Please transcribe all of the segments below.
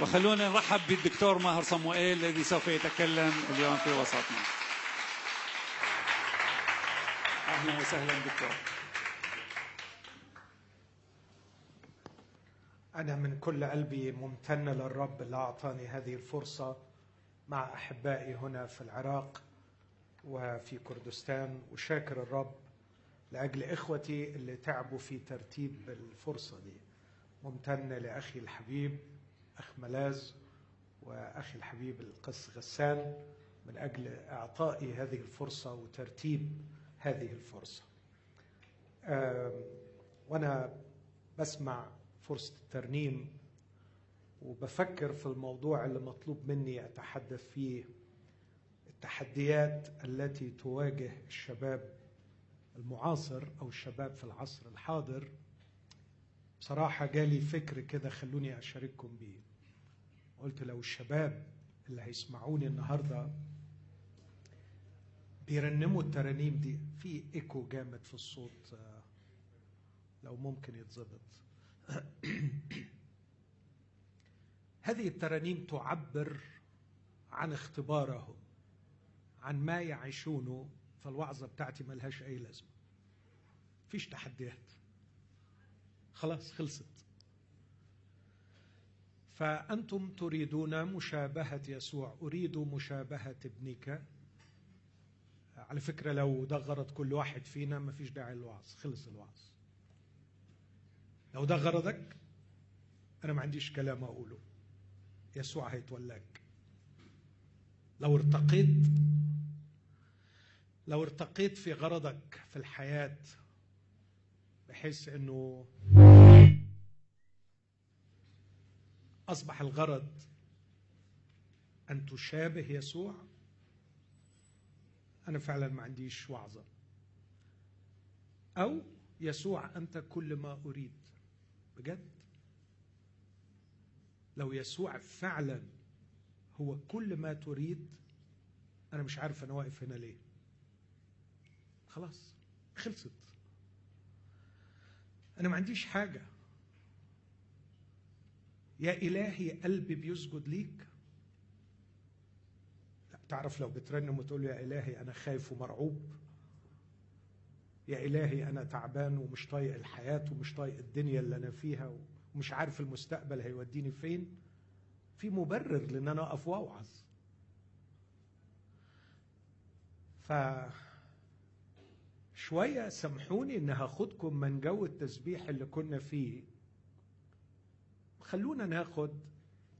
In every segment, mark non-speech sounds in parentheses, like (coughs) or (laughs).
وخلونا نرحب بالدكتور ماهر صموئيل الذي سوف يتكلم اليوم في وسطنا. أهلا وسهلا دكتور. أنا من كل قلبي ممتن للرب اللي أعطاني هذه الفرصة مع أحبائي هنا في العراق وفي كردستان وشاكر الرب لأجل إخوتي اللي تعبوا في ترتيب الفرصة دي. ممتن لأخي الحبيب أخ ملاذ وأخي الحبيب القس غسان من أجل إعطائي هذه الفرصة وترتيب هذه الفرصة. وأنا بسمع فرصة الترنيم وبفكر في الموضوع اللي مطلوب مني أتحدث فيه التحديات التي تواجه الشباب المعاصر أو الشباب في العصر الحاضر. بصراحة جالي فكر كده خلوني أشارككم بيه. قلت لو الشباب اللي هيسمعوني النهاردة بيرنموا الترانيم دي في إيكو جامد في الصوت آه، لو ممكن يتظبط. (coughs) هذه الترانيم تعبر عن اختبارهم عن ما يعيشونه فالوعظة بتاعتي ملهاش أي لازمة. فيش تحديات. خلاص خلصت. فأنتم تريدون مشابهة يسوع. أريد مشابهة ابنك. على فكرة لو ده غرض كل واحد فينا مفيش داعي للوعظ. خلص الوعظ. لو ده غرضك أنا ما عنديش كلام أقوله. يسوع هيتولاك. لو ارتقيت لو ارتقيت في غرضك في الحياة بحيث إنه أصبح الغرض أن تشابه يسوع؟ أنا فعلا ما عنديش وعظة. أو يسوع أنت كل ما أريد. بجد؟ لو يسوع فعلا هو كل ما تريد أنا مش عارف أنا واقف هنا ليه. خلاص خلصت. أنا ما عنديش حاجة. يا إلهي قلبي بيسجد ليك. تعرف لو بترنم وتقول له يا إلهي أنا خايف ومرعوب. يا إلهي أنا تعبان ومش طايق الحياة ومش طايق الدنيا اللي أنا فيها ومش عارف المستقبل هيوديني فين. في مبرر لأن أنا أقف وأوعظ. ف شوية سامحوني إن هاخدكم من جو التسبيح اللي كنا فيه. خلونا ناخد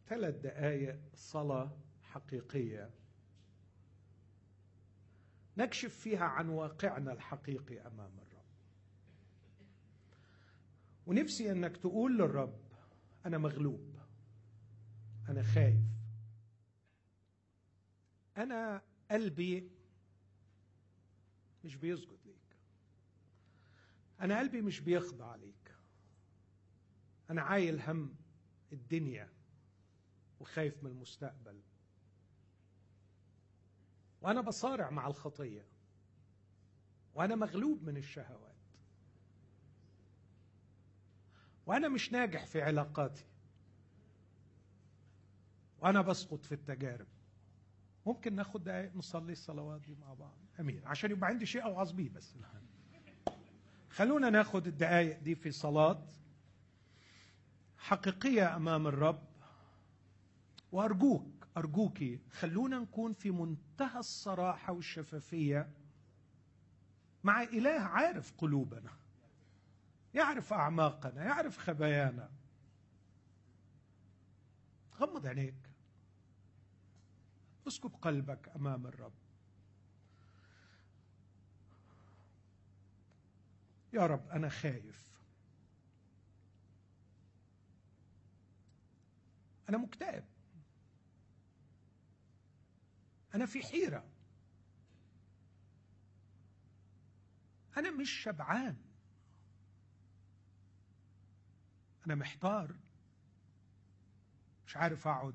ثلاث دقائق صلاة حقيقية. نكشف فيها عن واقعنا الحقيقي أمام الرب. ونفسي أنك تقول للرب أنا مغلوب. أنا خايف. أنا قلبي مش بيسجد ليك. أنا قلبي مش بيخضع ليك. أنا عايل هم. الدنيا وخايف من المستقبل. وأنا بصارع مع الخطية. وأنا مغلوب من الشهوات. وأنا مش ناجح في علاقاتي. وأنا بسقط في التجارب. ممكن ناخد دقايق نصلي الصلوات دي مع بعض؟ أمين. عشان يبقى عندي شيء أوعظ بيه بس. خلونا ناخد الدقايق دي في صلاة. حقيقية أمام الرب وأرجوك ارجوكي خلونا نكون في منتهى الصراحة والشفافية. مع إله عارف قلوبنا يعرف أعماقنا يعرف خبايانا. غمض عينيك. اسكب قلبك أمام الرب. يا رب أنا خايف. أنا مكتئب. أنا في حيرة. أنا مش شبعان. أنا محتار. مش عارف أقعد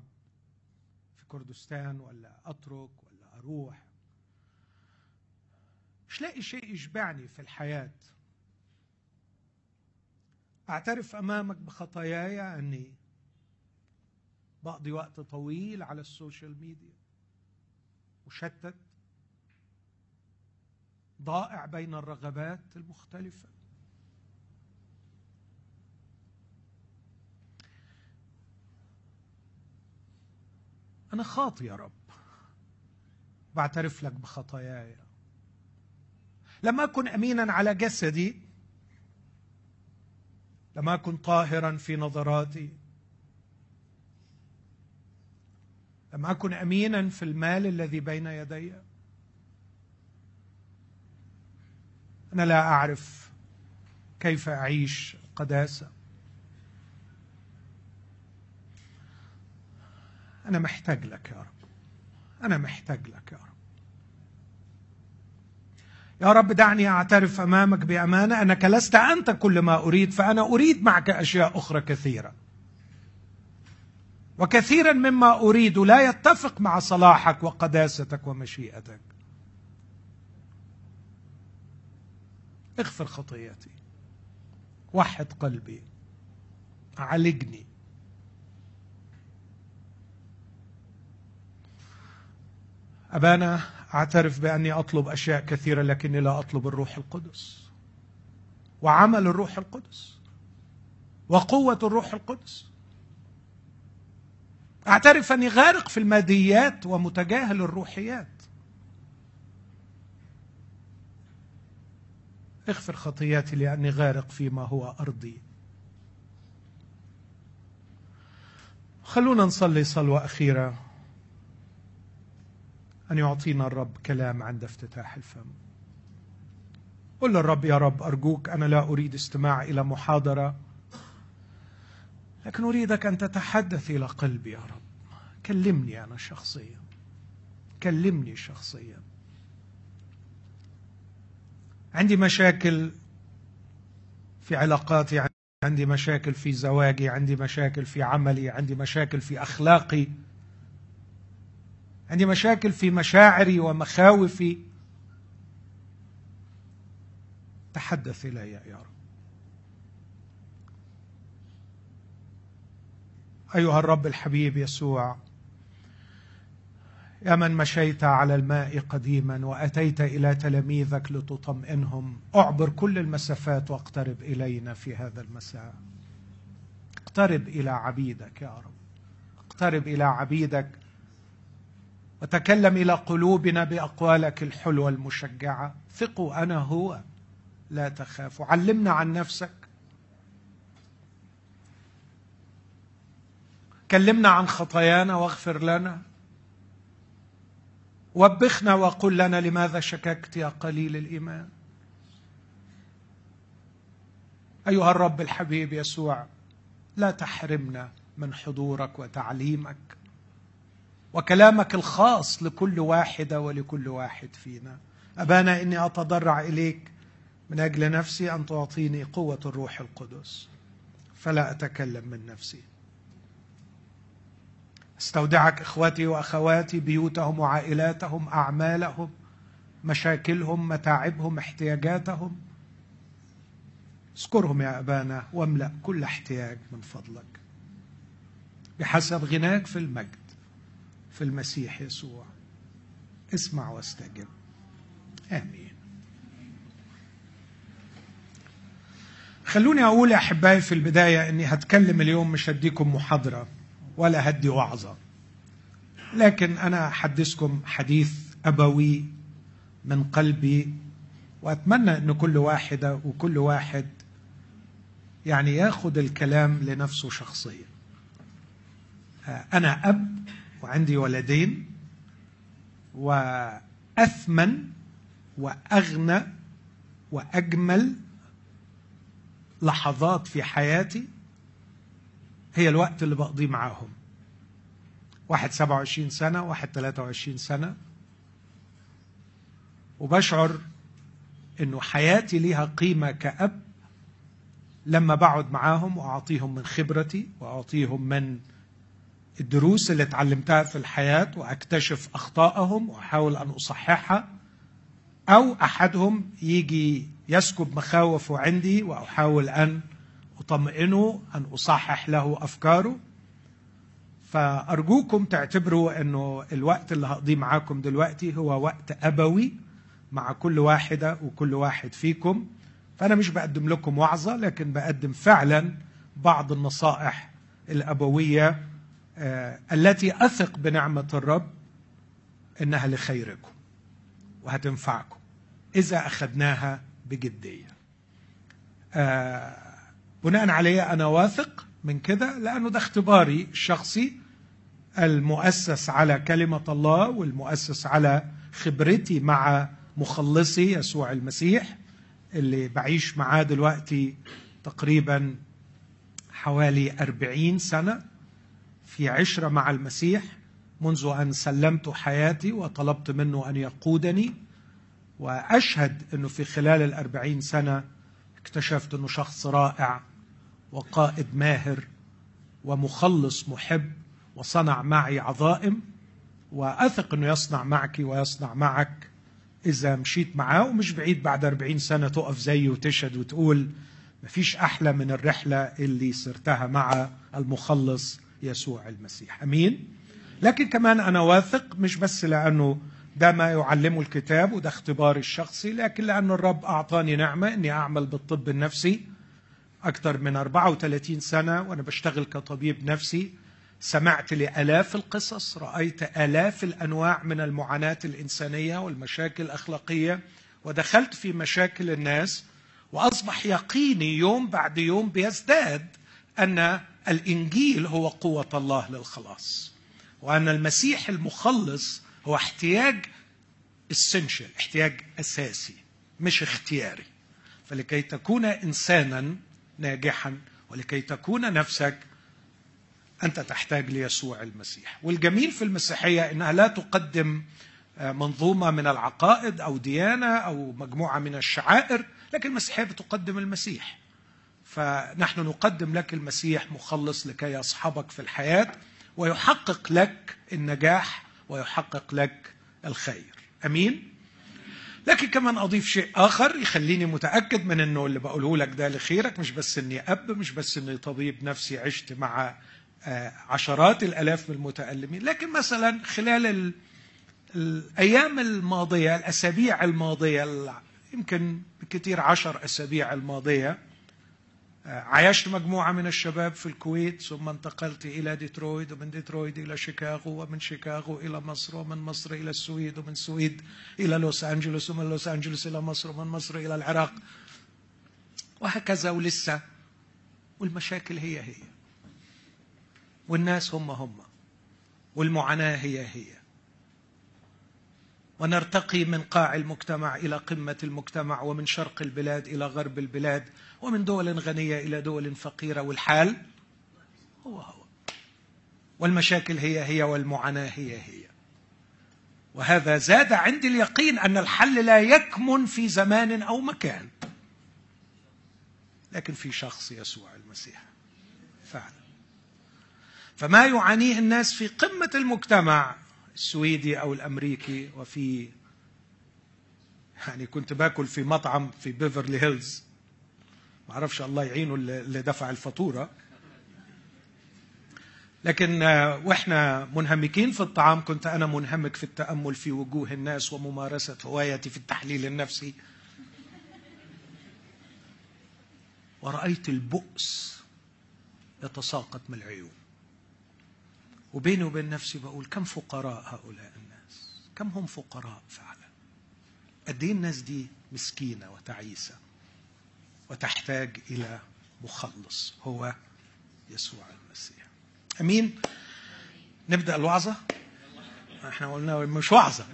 في كردستان ولا أترك ولا أروح. مش لاقي شيء يشبعني في الحياة. أعترف أمامك بخطاياي اني بقضي وقت طويل على السوشيال ميديا. مشتت ضائع بين الرغبات المختلفة. أنا خاطي يا رب. بعترف لك بخطاياي. لم أكن امينا على جسدي. لم أكن طاهرا في نظراتي. لم أكن أمينا في المال الذي بين يدي. أنا لا أعرف كيف أعيش قداسه أنا محتاج لك يا رب. أنا محتاج لك يا رب. يا رب دعني أعترف أمامك بأمانة. أنك لست أنت كل ما أريد فأنا أريد معك أشياء أخرى كثيرة. وكثيرا مما أريد لا يتفق مع صلاحك وقداستك ومشيئتك. اغفر خطيئتي. وحد قلبي. عالجني أبانا أعترف بأني أطلب أشياء كثيرة لكني لا أطلب الروح القدس. وعمل الروح القدس. وقوة الروح القدس. أعترف أني غارق في الماديات ومتجاهل الروحيات. اغفر خطياتي لأني غارق فيما هو أرضي. خلونا نصلي صلوة أخيرة. أن يعطينا الرب كلام عند افتتاح الفم. قل للرب يا رب أرجوك أنا لا أريد استماع إلى محاضرة. لكن أريدك أن تتحدث إلى قلبي يا رب. كلمني أنا شخصيا. كلمني شخصيا. عندي مشاكل في علاقاتي عندي مشاكل في زواجي عندي مشاكل في عملي عندي مشاكل في أخلاقي عندي مشاكل في مشاعري ومخاوفي. تحدث إلي يا رب. أيها الرب الحبيب يسوع يا من مشيت على الماء قديما وأتيت إلى تلاميذك لتطمئنهم. أعبر كل المسافات واقترب إلينا في هذا المساء. اقترب إلى عبيدك يا رب. اقترب إلى عبيدك. وتكلم إلى قلوبنا بأقوالك الحلوة المشجعة. ثقوا أنا هو لا تخافوا علمنا عن نفسك. كلمنا عن خطايانا واغفر لنا. وبخنا وقل لنا لماذا شككت يا قليل الإيمان. أيها الرب الحبيب يسوع لا تحرمنا من حضورك وتعليمك وكلامك الخاص لكل واحدة ولكل واحد فينا. أبانا إني أتضرع إليك من أجل نفسي أن تعطيني قوة الروح القدس. فلا أتكلم من نفسي. استودعك إخوتي وأخواتي بيوتهم وعائلاتهم أعمالهم مشاكلهم متاعبهم احتياجاتهم. اذكرهم يا أبانا واملأ كل احتياج من فضلك. بحسب غناك في المجد في المسيح يسوع. اسمع واستجب. آمين. خلوني أقول يا أحبائي في البداية إني هتكلم اليوم مش هديكم محاضرة ولا هدي وعظة. لكن أنا أحدثكم حديث أبوي من قلبي وأتمنى إن كل واحدة وكل واحد يعني يأخذ الكلام لنفسه شخصيا. أنا أب وعندي ولدين وأثمن وأغنى وأجمل لحظات في حياتي هي الوقت اللي بقضيه معاهم. واحد 27 سنة واحد 23 سنة. وبشعر إنه حياتي ليها قيمة كأب. لما بقعد معاهم وأعطيهم من خبرتي وأعطيهم من الدروس اللي اتعلمتها في الحياة وأكتشف أخطائهم وأحاول أن أصححها. أو أحدهم يجي يسكب مخاوفه عندي وأحاول أن أطمئنه أن أصحح له أفكاره. فأرجوكم تعتبروا أنه الوقت اللي هقضيه معاكم دلوقتي هو وقت أبوي مع كل واحدة وكل واحد فيكم. فأنا مش بقدم لكم وعظة لكن بقدم فعلا بعض النصائح الأبوية آه، التي أثق بنعمة الرب إنها لخيركم وهتنفعكم. إذا أخذناها بجدية. آه، بناء عليه أنا واثق من كده لأنه ده اختباري الشخصي. المؤسس على كلمة الله والمؤسس على خبرتي مع مخلصي يسوع المسيح اللي بعيش معاه دلوقتي تقريبا حوالي أربعين سنة في عشرة مع المسيح منذ أن سلمت حياتي وطلبت منه أن يقودني. وأشهد أنه في خلال الأربعين سنة اكتشفت أنه شخص رائع وقائد ماهر ومخلص محب وصنع معي عظائم وأثق أنه يصنع معك ويصنع معك إذا مشيت معاه ومش بعيد بعد أربعين سنة تقف زيه وتشهد وتقول مفيش أحلى من الرحلة اللي سرتها مع المخلص يسوع المسيح. أمين؟ لكن كمان أنا واثق مش بس لأنه ده ما يعلمه الكتاب وده اختباري الشخصي لكن لأن الرب أعطاني نعمة أني أعمل بالطب النفسي أكثر من 34 سنة وأنا بشتغل كطبيب نفسي سمعت لآلاف القصص رأيت آلاف الأنواع من المعاناة الإنسانية والمشاكل الأخلاقية ودخلت في مشاكل الناس وأصبح يقيني يوم بعد يوم بيزداد أن الإنجيل هو قوة الله للخلاص وأن المسيح المخلص هو احتياج essential احتياج أساسي مش اختياري. فلكي تكون إنسانا ناجحا ولكي تكون نفسك أنت تحتاج ليسوع المسيح. والجميل في المسيحية إنها لا تقدم آه، منظومة من العقائد أو ديانة أو مجموعة من الشعائر لكن المسيحية بتقدم المسيح. فنحن نقدم لك المسيح مخلص لكي يصحبك في الحياة ويحقق لك النجاح ويحقق لك الخير. أمين؟ لكن كمان أضيف شيء آخر يخليني متأكد من إنه اللي بقوله لك ده لخيرك مش بس إني أب مش بس إني طبيب نفسي عشت مع عشرات الألاف من المتألمين. لكن مثلا خلال ال... الأيام الماضية الأسابيع الماضية يمكن بكثير عشر أسابيع الماضية عايشت مجموعة من الشباب في الكويت ثم انتقلت إلى ديترويت ومن ديترويت إلى شيكاغو ومن شيكاغو إلى مصر ومن مصر إلى السويد ومن السويد إلى لوس أنجلوس ومن لوس أنجلوس إلى مصر ومن مصر إلى العراق. وهكذا ولسه. والمشاكل هي هي. والناس هم هم والمعاناة هي هي. ونرتقي من قاع المجتمع إلى قمة المجتمع ومن شرق البلاد إلى غرب البلاد ومن دول غنية إلى دول فقيرة. والحال هو هو. والمشاكل هي هي والمعاناة هي هي. وهذا زاد عندي اليقين أن الحل لا يكمن في زمان أو مكان لكن في شخص يسوع المسيح. فعلا فما يعانيه الناس في قمة المجتمع السويدي أو الأمريكي وفي يعني كنت باكل في مطعم في بيفرلي هيلز. ما أعرفش الله يعينه اللي دفع الفاتورة. لكن آه، وإحنا منهمكين في الطعام كنت أنا منهمك في التأمل في وجوه الناس وممارسة هوايتي في التحليل النفسي. ورأيت البؤس يتساقط من العيون. وبيني وبين نفسي بقول كم فقراء هؤلاء الناس؟ كم هم فقراء فعلا؟ قد إيه الناس دي مسكينة وتعيسة وتحتاج إلى مخلص هو يسوع المسيح. أمين؟ نبدأ الوعظة؟ إحنا قلنا مش وعظة.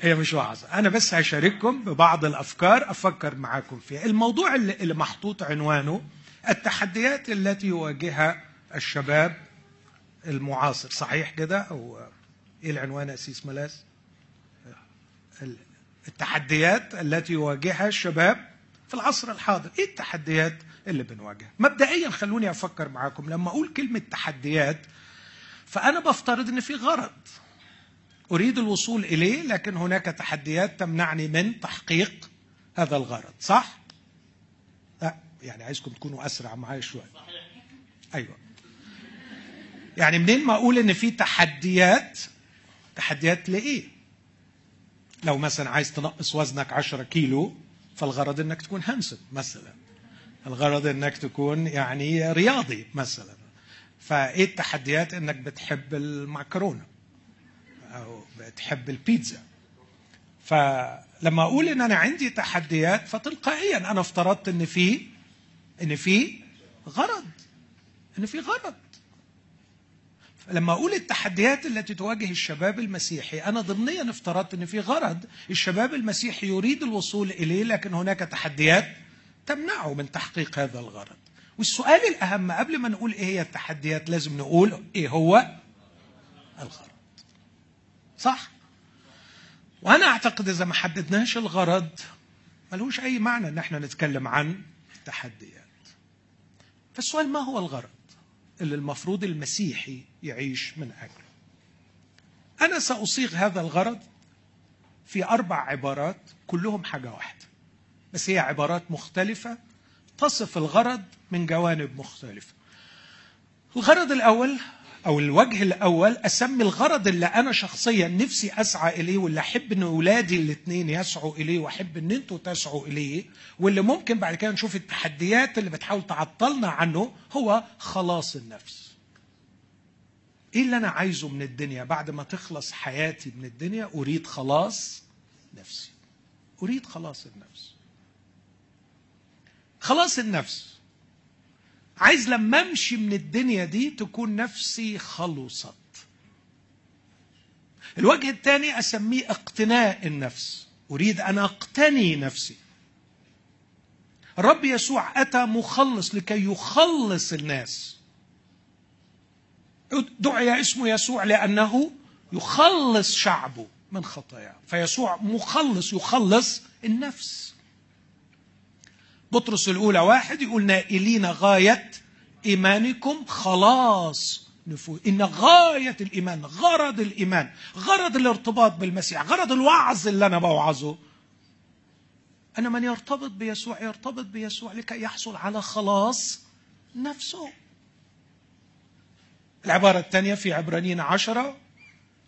هي مش وعظة. أنا بس هشارككم ببعض الأفكار أفكر معاكم فيها. الموضوع اللي, محطوط عنوانه التحديات التي يواجهها الشباب المعاصر. صحيح كده؟ أو إيه العنوان اسيس ملاس؟ التحديات التي يواجهها الشباب في العصر الحاضر. إيه التحديات اللي بنواجهها؟ مبدئيا خلوني أفكر معاكم. لما أقول كلمة تحديات فأنا بفترض إن في غرض. أريد الوصول إليه لكن هناك تحديات تمنعني من تحقيق هذا الغرض. صح؟ لا يعني عايزكم تكونوا أسرع معايا شوية. أيوه. يعني منين ما أقول إن في تحديات تحديات لإيه؟ لو مثلا عايز تنقص وزنك 10 كيلو فالغرض إنك تكون هانسم مثلا. الغرض إنك تكون يعني رياضي مثلا. فإيه التحديات إنك بتحب المعكرونة؟ أو بتحب البيتزا؟ فلما أقول إن أنا عندي تحديات فتلقائيا أنا افترضت إن في إن في غرض إن في غرض. لما أقول التحديات التي تواجه الشباب المسيحي أنا ضمنيا افترضت إن في غرض الشباب المسيحي يريد الوصول إليه لكن هناك تحديات تمنعه من تحقيق هذا الغرض. والسؤال الأهم قبل ما نقول إيه هي التحديات لازم نقول إيه هو الغرض. صح؟ وأنا أعتقد إذا ما حددناش الغرض ملوش أي معنى إن إحنا نتكلم عن التحديات فالسؤال ما هو الغرض؟ اللي المفروض المسيحي يعيش من أجله. أنا سأصيغ هذا الغرض في أربع عبارات كلهم حاجة واحدة بس هي عبارات مختلفة تصف الغرض من جوانب مختلفة. الغرض الأول أو الوجه الأول أسمي الغرض اللي أنا شخصيا نفسي أسعى إليه واللي أحب إن أولادي الاثنين يسعوا إليه وأحب إن أنتوا تسعوا إليه واللي ممكن بعد كده نشوف التحديات اللي بتحاول تعطلنا عنه هو خلاص النفس. إيه اللي أنا عايزه من الدنيا؟ بعد ما تخلص حياتي من الدنيا أريد خلاص نفسي. أريد خلاص النفس. خلاص النفس. عايز لما امشي من الدنيا دي تكون نفسي خلصت. الوجه الثاني أسميه اقتناء النفس. أريد أن أقتني نفسي. الرب يسوع أتى مخلص لكي يخلص الناس. دعي اسمه يسوع لأنه يخلص شعبه من خطاياه. فيسوع مخلص يخلص النفس. بطرس الأولى واحد يقول نائلين غاية إيمانكم خلاص نفوس إن غاية الإيمان غرض الإيمان غرض الارتباط بالمسيح غرض الوعظ اللي أنا بوعظه. أن من يرتبط بيسوع يرتبط بيسوع لكي يحصل على خلاص نفسه. العبارة الثانية في عبرانيين عشرة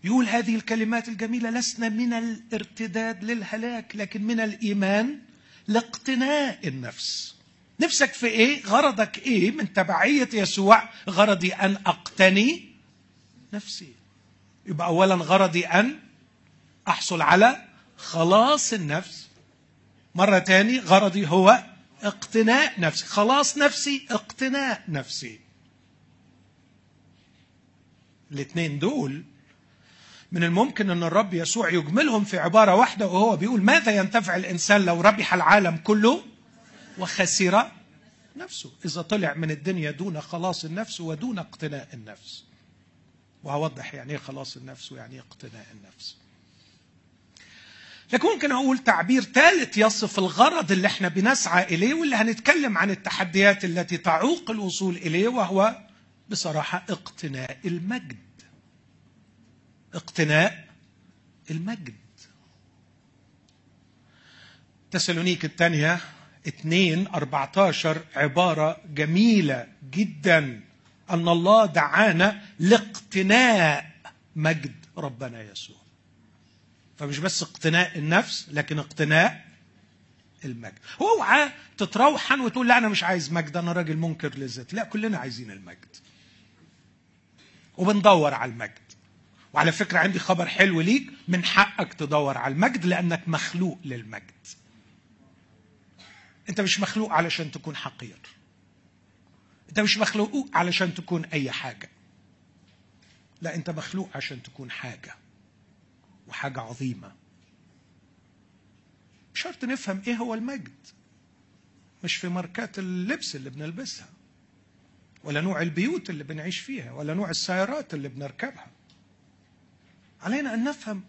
يقول هذه الكلمات الجميلة لسنا من الارتداد للهلاك لكن من الإيمان لاقتناء النفس. نفسك في إيه؟ غرضك إيه؟ من تبعية يسوع غرضي أن أقتني نفسي. يبقى اولا غرضي أن أحصل على خلاص النفس. مرة تاني غرضي هو اقتناء نفسي. خلاص نفسي اقتناء نفسي. الاثنين دول من الممكن أن الرب يسوع يجملهم في عبارة واحدة وهو بيقول ماذا ينتفع الإنسان لو ربح العالم كله وخسر نفسه؟ إذا طلع من الدنيا دون خلاص النفس ودون اقتناء النفس. وهوضح يعني إيه خلاص النفس ويعني إيه اقتناء النفس. لكن ممكن أقول تعبير ثالث يصف الغرض اللي إحنا بنسعى إليه واللي هنتكلم عن التحديات التي تعوق الوصول إليه وهو بصراحة اقتناء المجد. اقتناء المجد. تسالونيك الثانية 2 14 عبارة جميلة جدا. أن الله دعانا لاقتناء مجد ربنا يسوع. فمش بس اقتناء النفس لكن اقتناء المجد. اوعى تتروحن وتقول لا أنا مش عايز مجد أنا راجل منكر للذات. لا كلنا عايزين المجد. وبندور على المجد. وعلى فكرة عندي خبر حلو ليك من حقك تدور على المجد لأنك مخلوق للمجد. أنت مش مخلوق علشان تكون حقير. أنت مش مخلوق علشان تكون أي حاجة. لا أنت مخلوق عشان تكون حاجة وحاجة عظيمة. شرط نفهم إيه هو المجد. مش في ماركات اللبس اللي بنلبسها ولا نوع البيوت اللي بنعيش فيها ولا نوع السيارات اللي بنركبها. علينا أن نفهم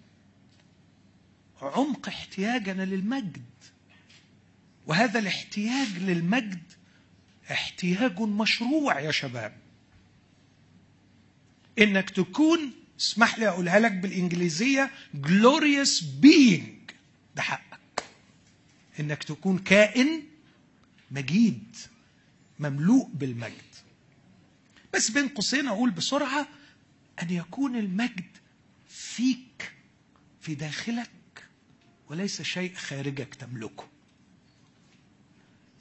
عمق احتياجنا للمجد. وهذا الاحتياج للمجد احتياج مشروع يا شباب. إنك تكون اسمح لي أقولها لك بالإنجليزية glorious being. ده حقك. إنك تكون كائن مجيد مملوء بالمجد. بس بين قوسين أقول بسرعة أن يكون المجد فيك في داخلك وليس شيء خارجك تملكه.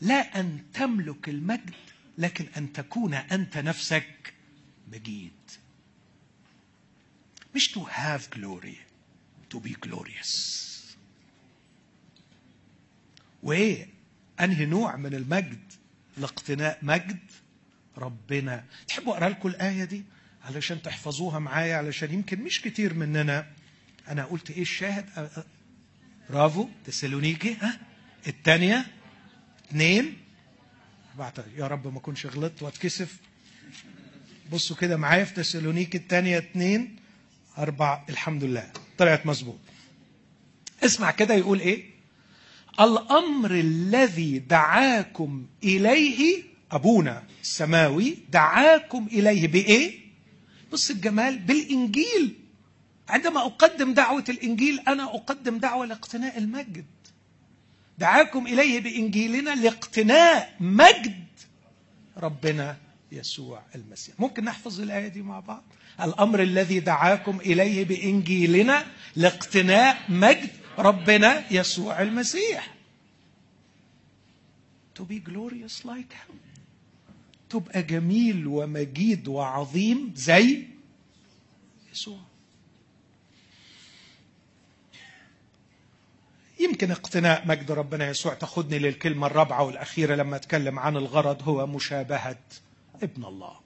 لا أن تملك المجد لكن أن تكون أنت نفسك مجيد. مش to have glory to be glorious. وايه انهي نوع من المجد؟ لاقتناء مجد ربنا. تحبوا أقرأ لكم الآية دي؟ علشان تحفظوها معايا علشان يمكن مش كتير مننا. أنا قلت إيه الشاهد؟ برافو. تسالونيكي ها؟ الثانية اثنين يا رب ما أكونش غلطت وأتكسف. بصوا كده معايا في تسالونيكي الثانية اثنين أربع الحمد لله. طلعت مظبوط. اسمع كده يقول إيه؟ الأمر الذي دعاكم إليه أبونا السماوي دعاكم إليه بإيه؟ بص الجمال بالإنجيل. عندما أقدم دعوة الإنجيل أنا أقدم دعوة لاقتناء المجد. دعاكم إليه بإنجيلنا لاقتناء مجد ربنا يسوع المسيح. ممكن نحفظ الآية دي مع بعض؟ الأمر الذي دعاكم إليه بإنجيلنا لاقتناء مجد ربنا يسوع المسيح. To be glorious like him. تبقى جميل ومجيد وعظيم زي يسوع. يمكن اقتناء مجد ربنا يسوع تاخدني للكلمة الرابعة والأخيرة لما أتكلم عن الغرض هو مشابهة ابن الله.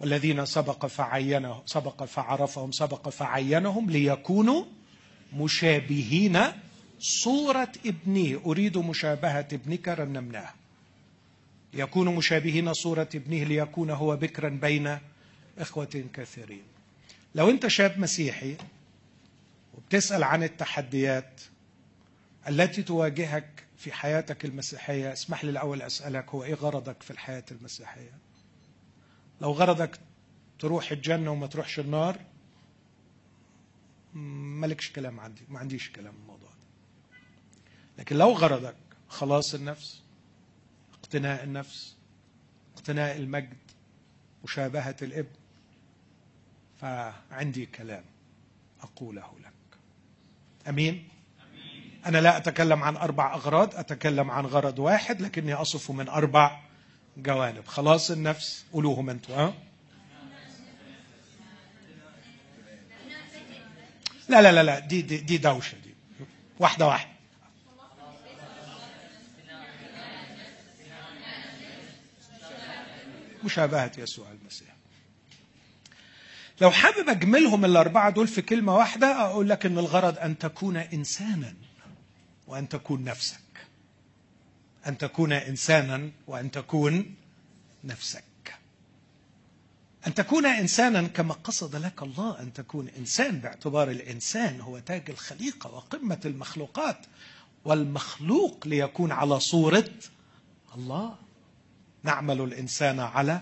والذين سبق فعينه سبق فعرفهم سبق فعينهم ليكونوا مشابهين صورة ابنه أريد مشابهة ابنك رنمناه يكون مشابهين صورة ابنه ليكون هو بكرا بين إخوة كثيرين. لو أنت شاب مسيحي وبتسأل عن التحديات التي تواجهك في حياتك المسيحية اسمح لي الأول أسألك هو إيه غرضك في الحياة المسيحية؟ لو غرضك تروح الجنة وما تروحش النار مالكش كلام عندي ما عنديش كلام الموضوع ده. لكن لو غرضك خلاص النفس اقتناء النفس اقتناء المجد مشابهة الإبن. فعندي كلام أقوله لك. أمين؟ أنا لا أتكلم عن أربع أغراض أتكلم عن غرض واحد لكني أصف من أربع جوانب. خلاص النفس قولوهم أنتوا ها؟ لا لا لا لا دي دي, دي دوشة دي. واحدة واحدة. مشابهة يسوع المسيح. لو حابب أجملهم الأربعة دول في كلمة واحدة أقول لك إن الغرض أن تكون إنسانا وأن تكون نفسك. أن تكون إنسانا وأن تكون نفسك. أن تكون إنسانا كما قصد لك الله أن تكون إنسان باعتبار الإنسان هو تاج الخليقة وقمة المخلوقات والمخلوق ليكون على صورة الله. نعمل الإنسان على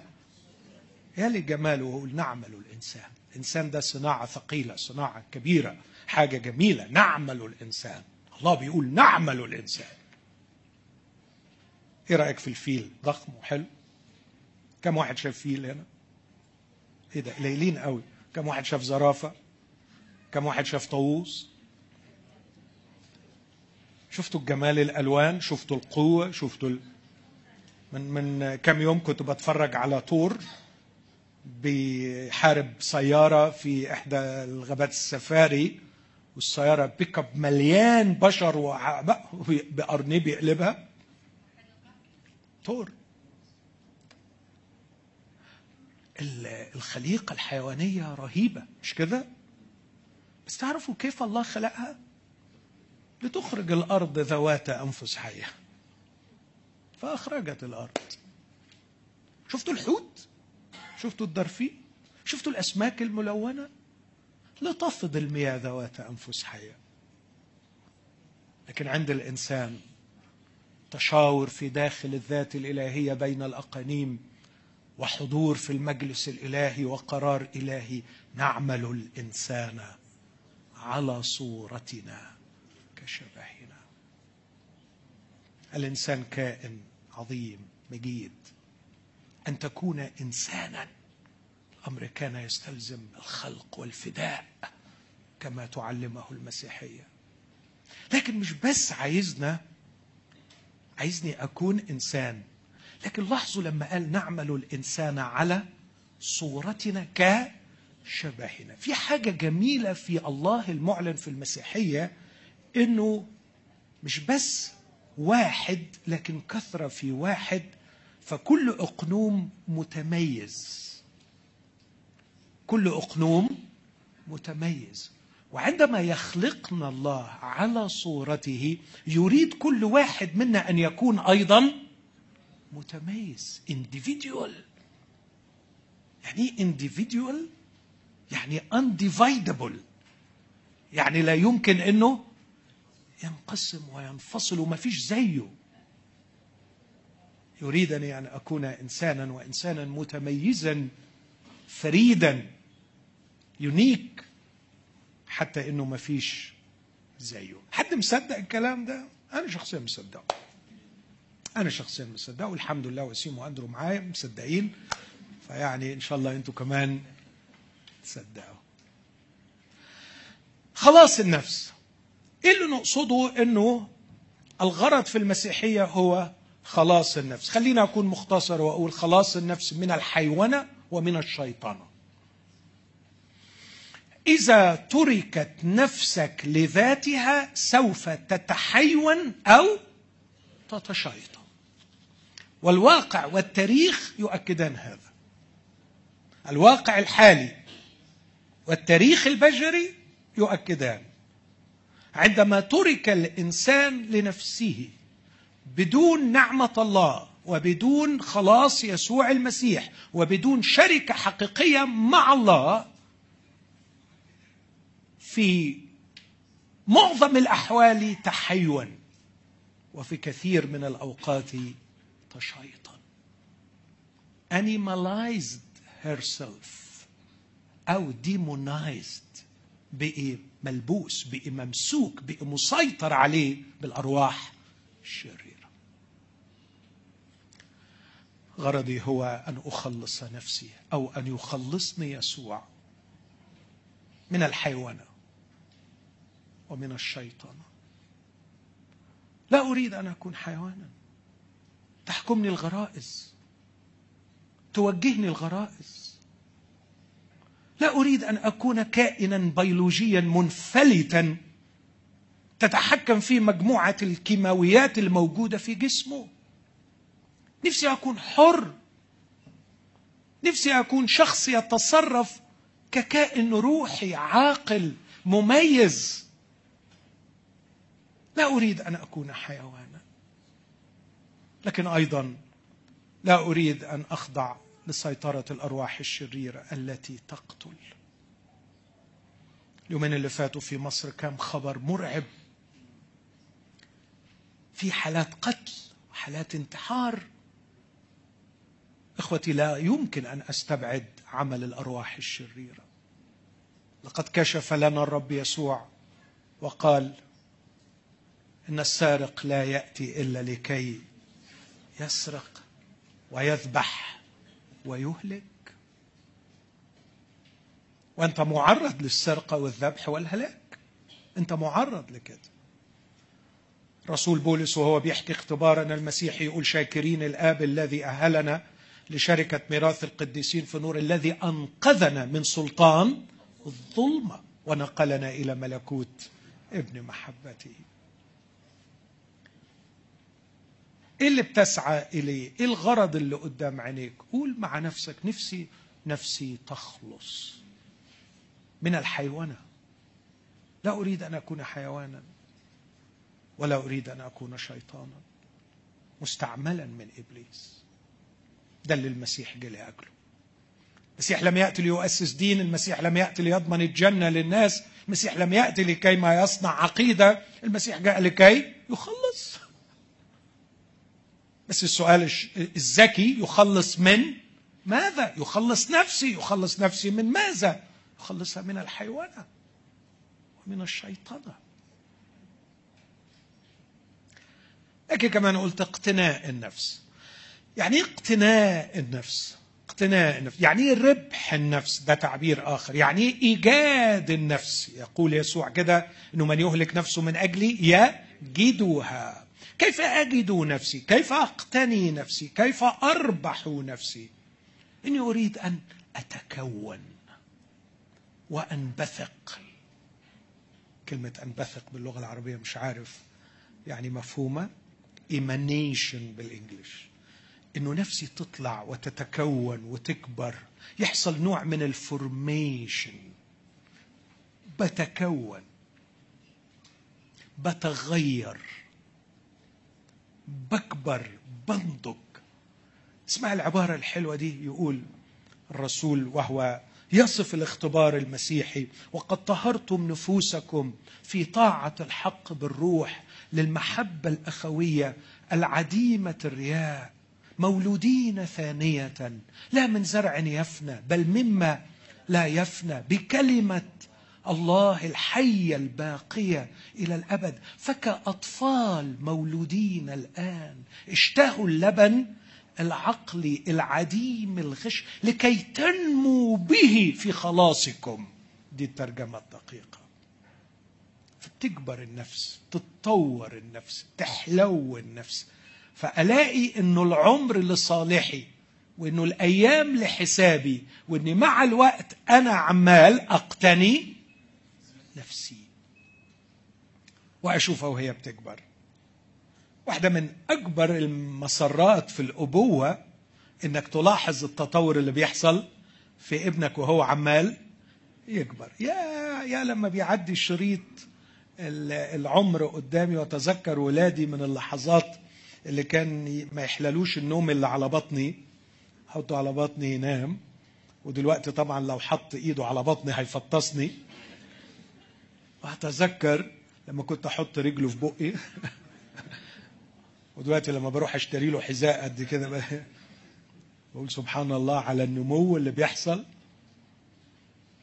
يا لجماله نعمل الإنسان. الإنسان ده صناعة ثقيلة صناعة كبيرة حاجة جميلة. نعمل الإنسان. الله بيقول نعمل الإنسان. إيه رأيك في الفيل؟ ضخم وحلو. كم واحد شاف فيل هنا؟ إيه ده؟ قليلين قوي. كم واحد شاف زرافة؟ كم واحد شاف طاووس؟ شفتوا الجمال الألوان؟ شفتوا القوة؟ شفتوا. من من كم يوم كنت بتفرج على طور بيحارب سيارة في إحدى الغابات السفاري والسيارة بيك اب مليان بشر بأرنب يقلبها طور الخليقة الحيوانية رهيبة مش كده؟ بس تعرفوا كيف الله خلقها؟ لتخرج الأرض ذوات أنفس حية فأخرجت الأرض. شفتوا الحوت؟ شفتوا الدرفين شفتوا الأسماك الملونة؟ لتفض المياه ذوات أنفس حية لكن عند الإنسان تشاور في داخل الذات الإلهية بين الأقانيم وحضور في المجلس الإلهي وقرار إلهي نعمل الإنسان على صورتنا كشبهنا. الإنسان كائن عظيم مجيد. أن تكون إنسانا. الأمر كان يستلزم الخلق والفداء كما تعلمه المسيحية. لكن مش بس عايزنا عايزني أكون إنسان. لكن لاحظوا لما قال نعمل الإنسان على صورتنا كشبهنا. في حاجة جميلة في الله المعلن في المسيحية إنه مش بس واحد لكن كثرة في واحد فكل أقنوم متميز. كل أقنوم متميز. وعندما يخلقنا الله على صورته يريد كل واحد منا أن يكون أيضا متميز individual. يعني إيه individual يعني undividable. يعني لا يمكن إنه ينقسم وينفصل وما فيش زيه. يريدني أن أكون إنسانا وإنسانا متميزا فريدا يونيك حتى إنه ما فيش زيه. حد مصدق الكلام ده؟ أنا شخصيا مصدقه. أنا شخصيا مصدقه والحمد لله وسيم وأندرو معايا مصدقين. فيعني إن شاء الله أنتوا كمان تصدقوا. خلاص النفس. إيه اللي نقصده؟ إنه الغرض في المسيحية هو خلاص النفس. خلينا أكون مختصر وأقول خلاص النفس من الحيوانة ومن الشيطانة. إذا تركت نفسك لذاتها سوف تتحيون أو تتشيطن والواقع والتاريخ يؤكدان هذا. الواقع الحالي والتاريخ البشري يؤكدان. عندما ترك الإنسان لنفسه بدون نعمة الله وبدون خلاص يسوع المسيح وبدون شركة حقيقية مع الله في معظم الأحوال تحيون وفي كثير من الأوقات تشيطن animalized herself أو demonized بقي ملبوس بقي ممسوك بقي مسيطر عليه بالأرواح الشريرة. غرضي هو أن أخلص نفسي أو أن يخلصني يسوع من الحيوانه ومن الشيطان. لا أريد أن أكون حيوانا. تحكمني الغرائز. توجهني الغرائز. لا أريد أن أكون كائنا بيولوجيا منفلتا تتحكم في مجموعة الكيماويات الموجودة في جسمه. نفسي أكون حر. نفسي أكون شخص يتصرف ككائن روحي عاقل مميز. لا أريد أن أكون حيوانا. لكن أيضا لا أريد أن أخضع لسيطره الأرواح الشريرة التي تقتل. اليومين اللي فاتوا في مصر كان خبر مرعب. في حالات قتل وحالات انتحار. إخوتي لا يمكن أن أستبعد عمل الأرواح الشريرة. لقد كشف لنا الرب يسوع وقال إن السارق لا يأتي إلا لكي يسرق ويذبح. ويهلك. وأنت معرض للسرقة والذبح والهلاك. أنت معرض لكده. رسول بولس وهو بيحكي اختبارنا المسيحي يقول شاكرين الآب الذي أهلنا لشركة ميراث القديسين في نور الذي أنقذنا من سلطان الظلمة ونقلنا إلى ملكوت ابن محبته. إيه اللي بتسعى إليه؟ إيه الغرض اللي قدام عينيك؟ قول مع نفسك نفسي نفسي تخلص من الحيوانة. لا أريد أن أكون حيوانا ولا أريد أن أكون شيطانا. مستعملا من إبليس. ده اللي المسيح جه لأجله. المسيح لم يأتي ليؤسس دين المسيح لم يأتي ليضمن الجنة للناس المسيح لم يأتي لكي ما يصنع عقيدة المسيح جاء لكي يخلص. بس السؤال الذكي يخلص من ماذا؟ يخلص نفسي يخلص نفسي من ماذا؟ يخلصها من الحيوانة ومن الشيطنة لكن كمان قلت اقتناء النفس. يعني إيه اقتناء النفس؟ اقتناء النفس. يعني إيه ربح النفس؟ ده تعبير آخر. يعني إيه إيجاد النفس؟ يقول يسوع كده إنه من يهلك نفسه من أجلي يجدها. كيف أجد نفسي؟ كيف أقتني نفسي؟ كيف أربح نفسي؟ إني أريد أن أتكون وأنبثق. كلمة أنبثق باللغة العربية مش عارف يعني مفهومة؟ emanation بال English إنه نفسي تطلع وتتكون وتكبر. يحصل نوع من ال formation بتكون. بتغير. بكبر بنضج. اسمع العبارة الحلوة دي يقول الرسول وهو يصف الاختبار المسيحي وقد طهرتم نفوسكم في طاعة الحق بالروح للمحبة الأخوية العديمة الرياء مولودين ثانية لا من زرع يفنى بل مما لا يفنى بكلمة الله الحيه الباقيه إلى الأبد. فكأطفال مولودين الآن اشتهوا اللبن العقلي العديم الغش لكي تنمو به في خلاصكم. دي الترجمة الدقيقة. فتكبر النفس تتطور النفس تحلو النفس. فألاقي أنه العمر لصالحي وأنه الأيام لحسابي وأني مع الوقت أنا عمال أقتني نفسي. وأشوفها وهي بتكبر. واحدة من أكبر المسرات في الأبوة إنك تلاحظ التطور اللي بيحصل في ابنك وهو عمال يكبر. يا يا لما بيعدي الشريط العمر قدامي وأتذكر ولادي من اللحظات اللي كان ما يحللوش النوم اللي على بطني حطه على بطني ينام. ودلوقتي طبعا لو حط إيده على بطني هيفطسني. واتذكر لما كنت أحط رجله في بقي. (laughs) ودلوقتي لما بروح أشتري له حذاء قد كده (laughs) بقول سبحان الله على النمو اللي بيحصل.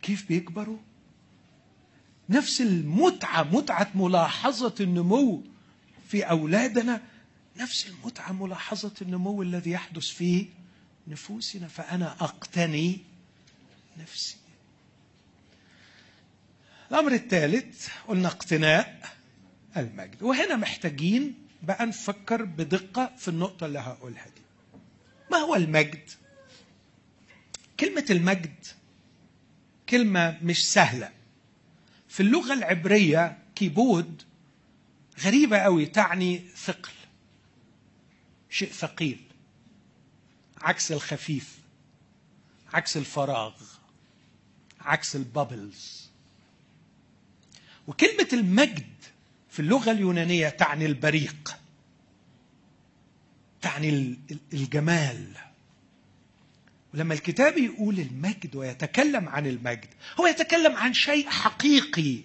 كيف بيكبروا؟ نفس المتعة متعة ملاحظة النمو في أولادنا. نفس المتعة ملاحظة النمو الذي يحدث في نفوسنا. فأنا أقتني نفسي. الأمر الثالث قلنا اقتناء المجد. وهنا محتاجين بقى نفكر بدقة في النقطة اللي هقولها دي. ما هو المجد؟ كلمة المجد كلمة مش سهلة. في اللغة العبرية كيبود غريبة قوي تعني ثقل شيء ثقيل عكس الخفيف عكس الفراغ عكس البابلز. وكلمة المجد في اللغة اليونانية تعني البريق تعني الجمال. ولما الكتاب يقول المجد ويتكلم عن المجد هو يتكلم عن شيء حقيقي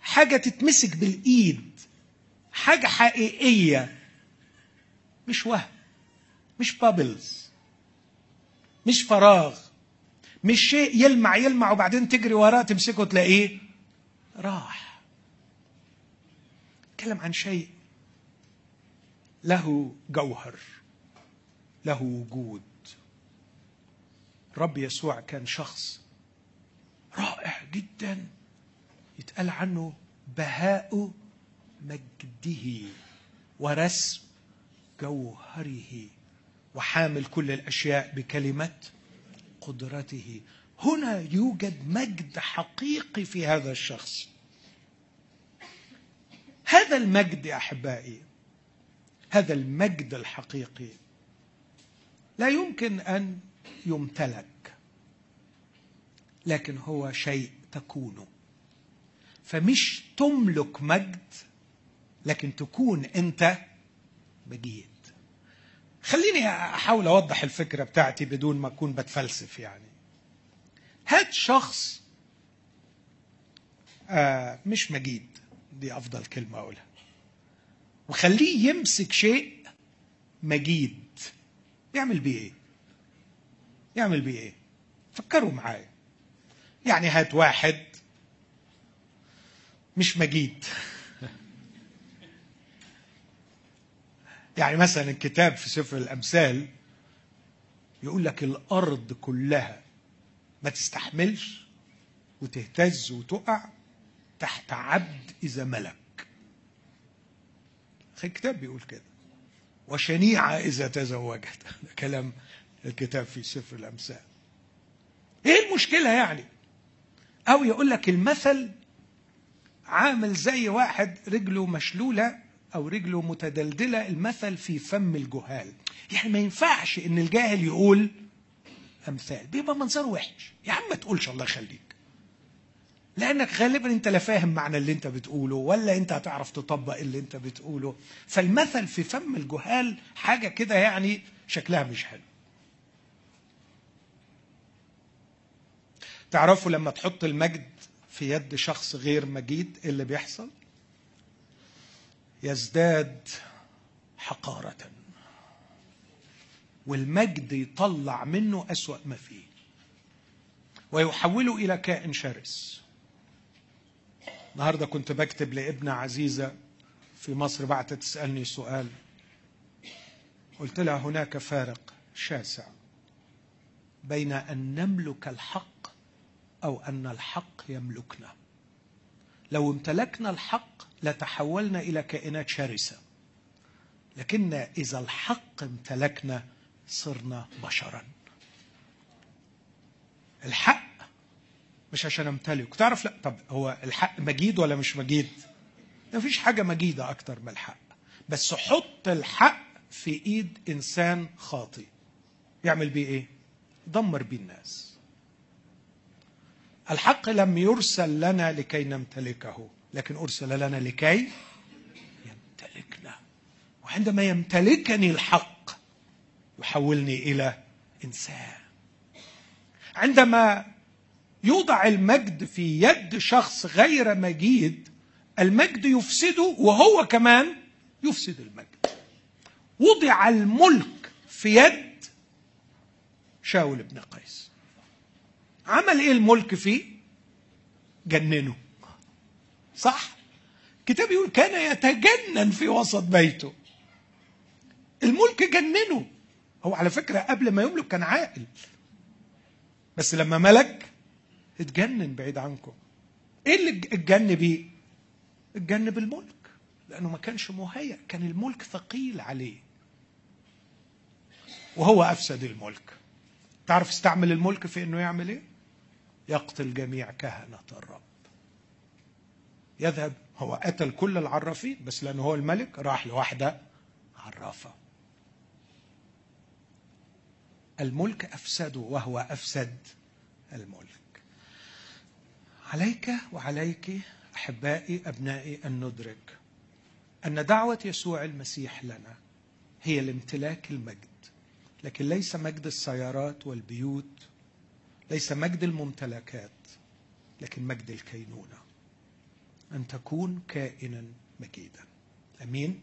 حاجة تتمسك بالإيد حاجة حقيقية مش وهم مش بابلز مش فراغ مش شيء يلمع يلمع وبعدين تجري وراه تمسكه تلاقيه راح. تكلم عن شيء. له جوهر. له وجود. رب يسوع كان شخص رائع جدا. يتقال عنه بهاء مجده ورسم جوهره وحامل كل الأشياء بكلمة قدرته. هنا يوجد مجد حقيقي في هذا الشخص. هذا المجد يا أحبائي هذا المجد الحقيقي. لا يمكن أن يمتلك لكن هو شيء تكونه فمش تملك مجد لكن تكون أنت مجيد. خليني أحاول أوضح الفكرة بتاعتي بدون ما أكون بتفلسف يعني. هات شخص آه مش مجيد. دي أفضل كلمة أقولها. وخليه يمسك شيء مجيد. يعمل بيه إيه؟ يعمل بيه إيه؟ فكروا معايا. يعني هات واحد مش مجيد. يعني مثلا الكتاب في سفر الأمثال يقول لك الأرض كلها ما تستحملش وتهتز وتقع تحت عبد إذا ملك. الكتاب بيقول كده. وشنيعة إذا تزوجت. (laughs) كلام الكتاب في سفر الأمثال. إيه المشكلة يعني؟ أو يقول لك المثل عامل زي واحد رجله مشلولة أو رجله متدلدلة المثل في فم الجهال. يعني ما ينفعش إن الجاهل يقول أمثال. بيبقى منظره وحش. يا عم ما تقولش الله يخليك. لأنك غالبا أنت لا فاهم معنى اللي أنت بتقوله ولا أنت هتعرف تطبق اللي أنت بتقوله. فالمثل في فم الجهال حاجة كده يعني شكلها مش حلو. تعرفوا لما تحط المجد في يد شخص غير مجيد إيه اللي بيحصل؟ يزداد حقارة. والمجد يطلع منه أسوأ ما فيه. ويحوله إلى كائن شرس. النهارده كنت بكتب لابنة عزيزة في مصر بعتت تسألني سؤال. قلت لها هناك فارق شاسع بين أن نملك الحق أو أن الحق يملكنا. لو امتلكنا الحق لتحولنا إلى كائنات شرسة. لكن إذا الحق امتلكنا صرنا بشرا. الحق مش عشان امتلك. تعرف لا طب هو الحق مجيد ولا مش مجيد؟ ما فيش حاجة مجيدة أكتر من الحق. بس حط الحق في إيد إنسان خاطي يعمل بيه إيه؟ دمر بيه الناس. الحق لم يرسل لنا لكي نمتلكه لكن أرسل لنا لكي يمتلكنا. وعندما يمتلكني الحق يحولني إلى إنسان. عندما يوضع المجد في يد شخص غير مجيد المجد يفسده وهو كمان يفسد المجد. وضع الملك في يد شاول بن قيس. عمل إيه الملك فيه جننه. صح؟ كتاب يقول كان يتجنن في وسط بيته. الملك جننه. هو على فكرة قبل ما يملك كان عاقل. بس لما ملك اتجنن بعيد عنكم. إيه اللي اتجن بيه؟ اتجن بالملك. لأنه ما كانش مهيأ كان الملك ثقيل عليه. وهو أفسد الملك. تعرف استعمل الملك في إنه يعمل إيه؟ يقتل جميع كهنة الرب. يذهب هو قتل كل العرافين بس لأنه هو الملك راح لواحدة عرافة. الملك أفسده وهو أفسد الملك. عليك وعليك أحبائي أبنائي أن ندرك أن دعوة يسوع المسيح لنا هي لامتلاك المجد لكن ليس مجد السيارات والبيوت ليس مجد الممتلكات لكن مجد الكينونة. أن تكون كائنا مجيدا. أمين؟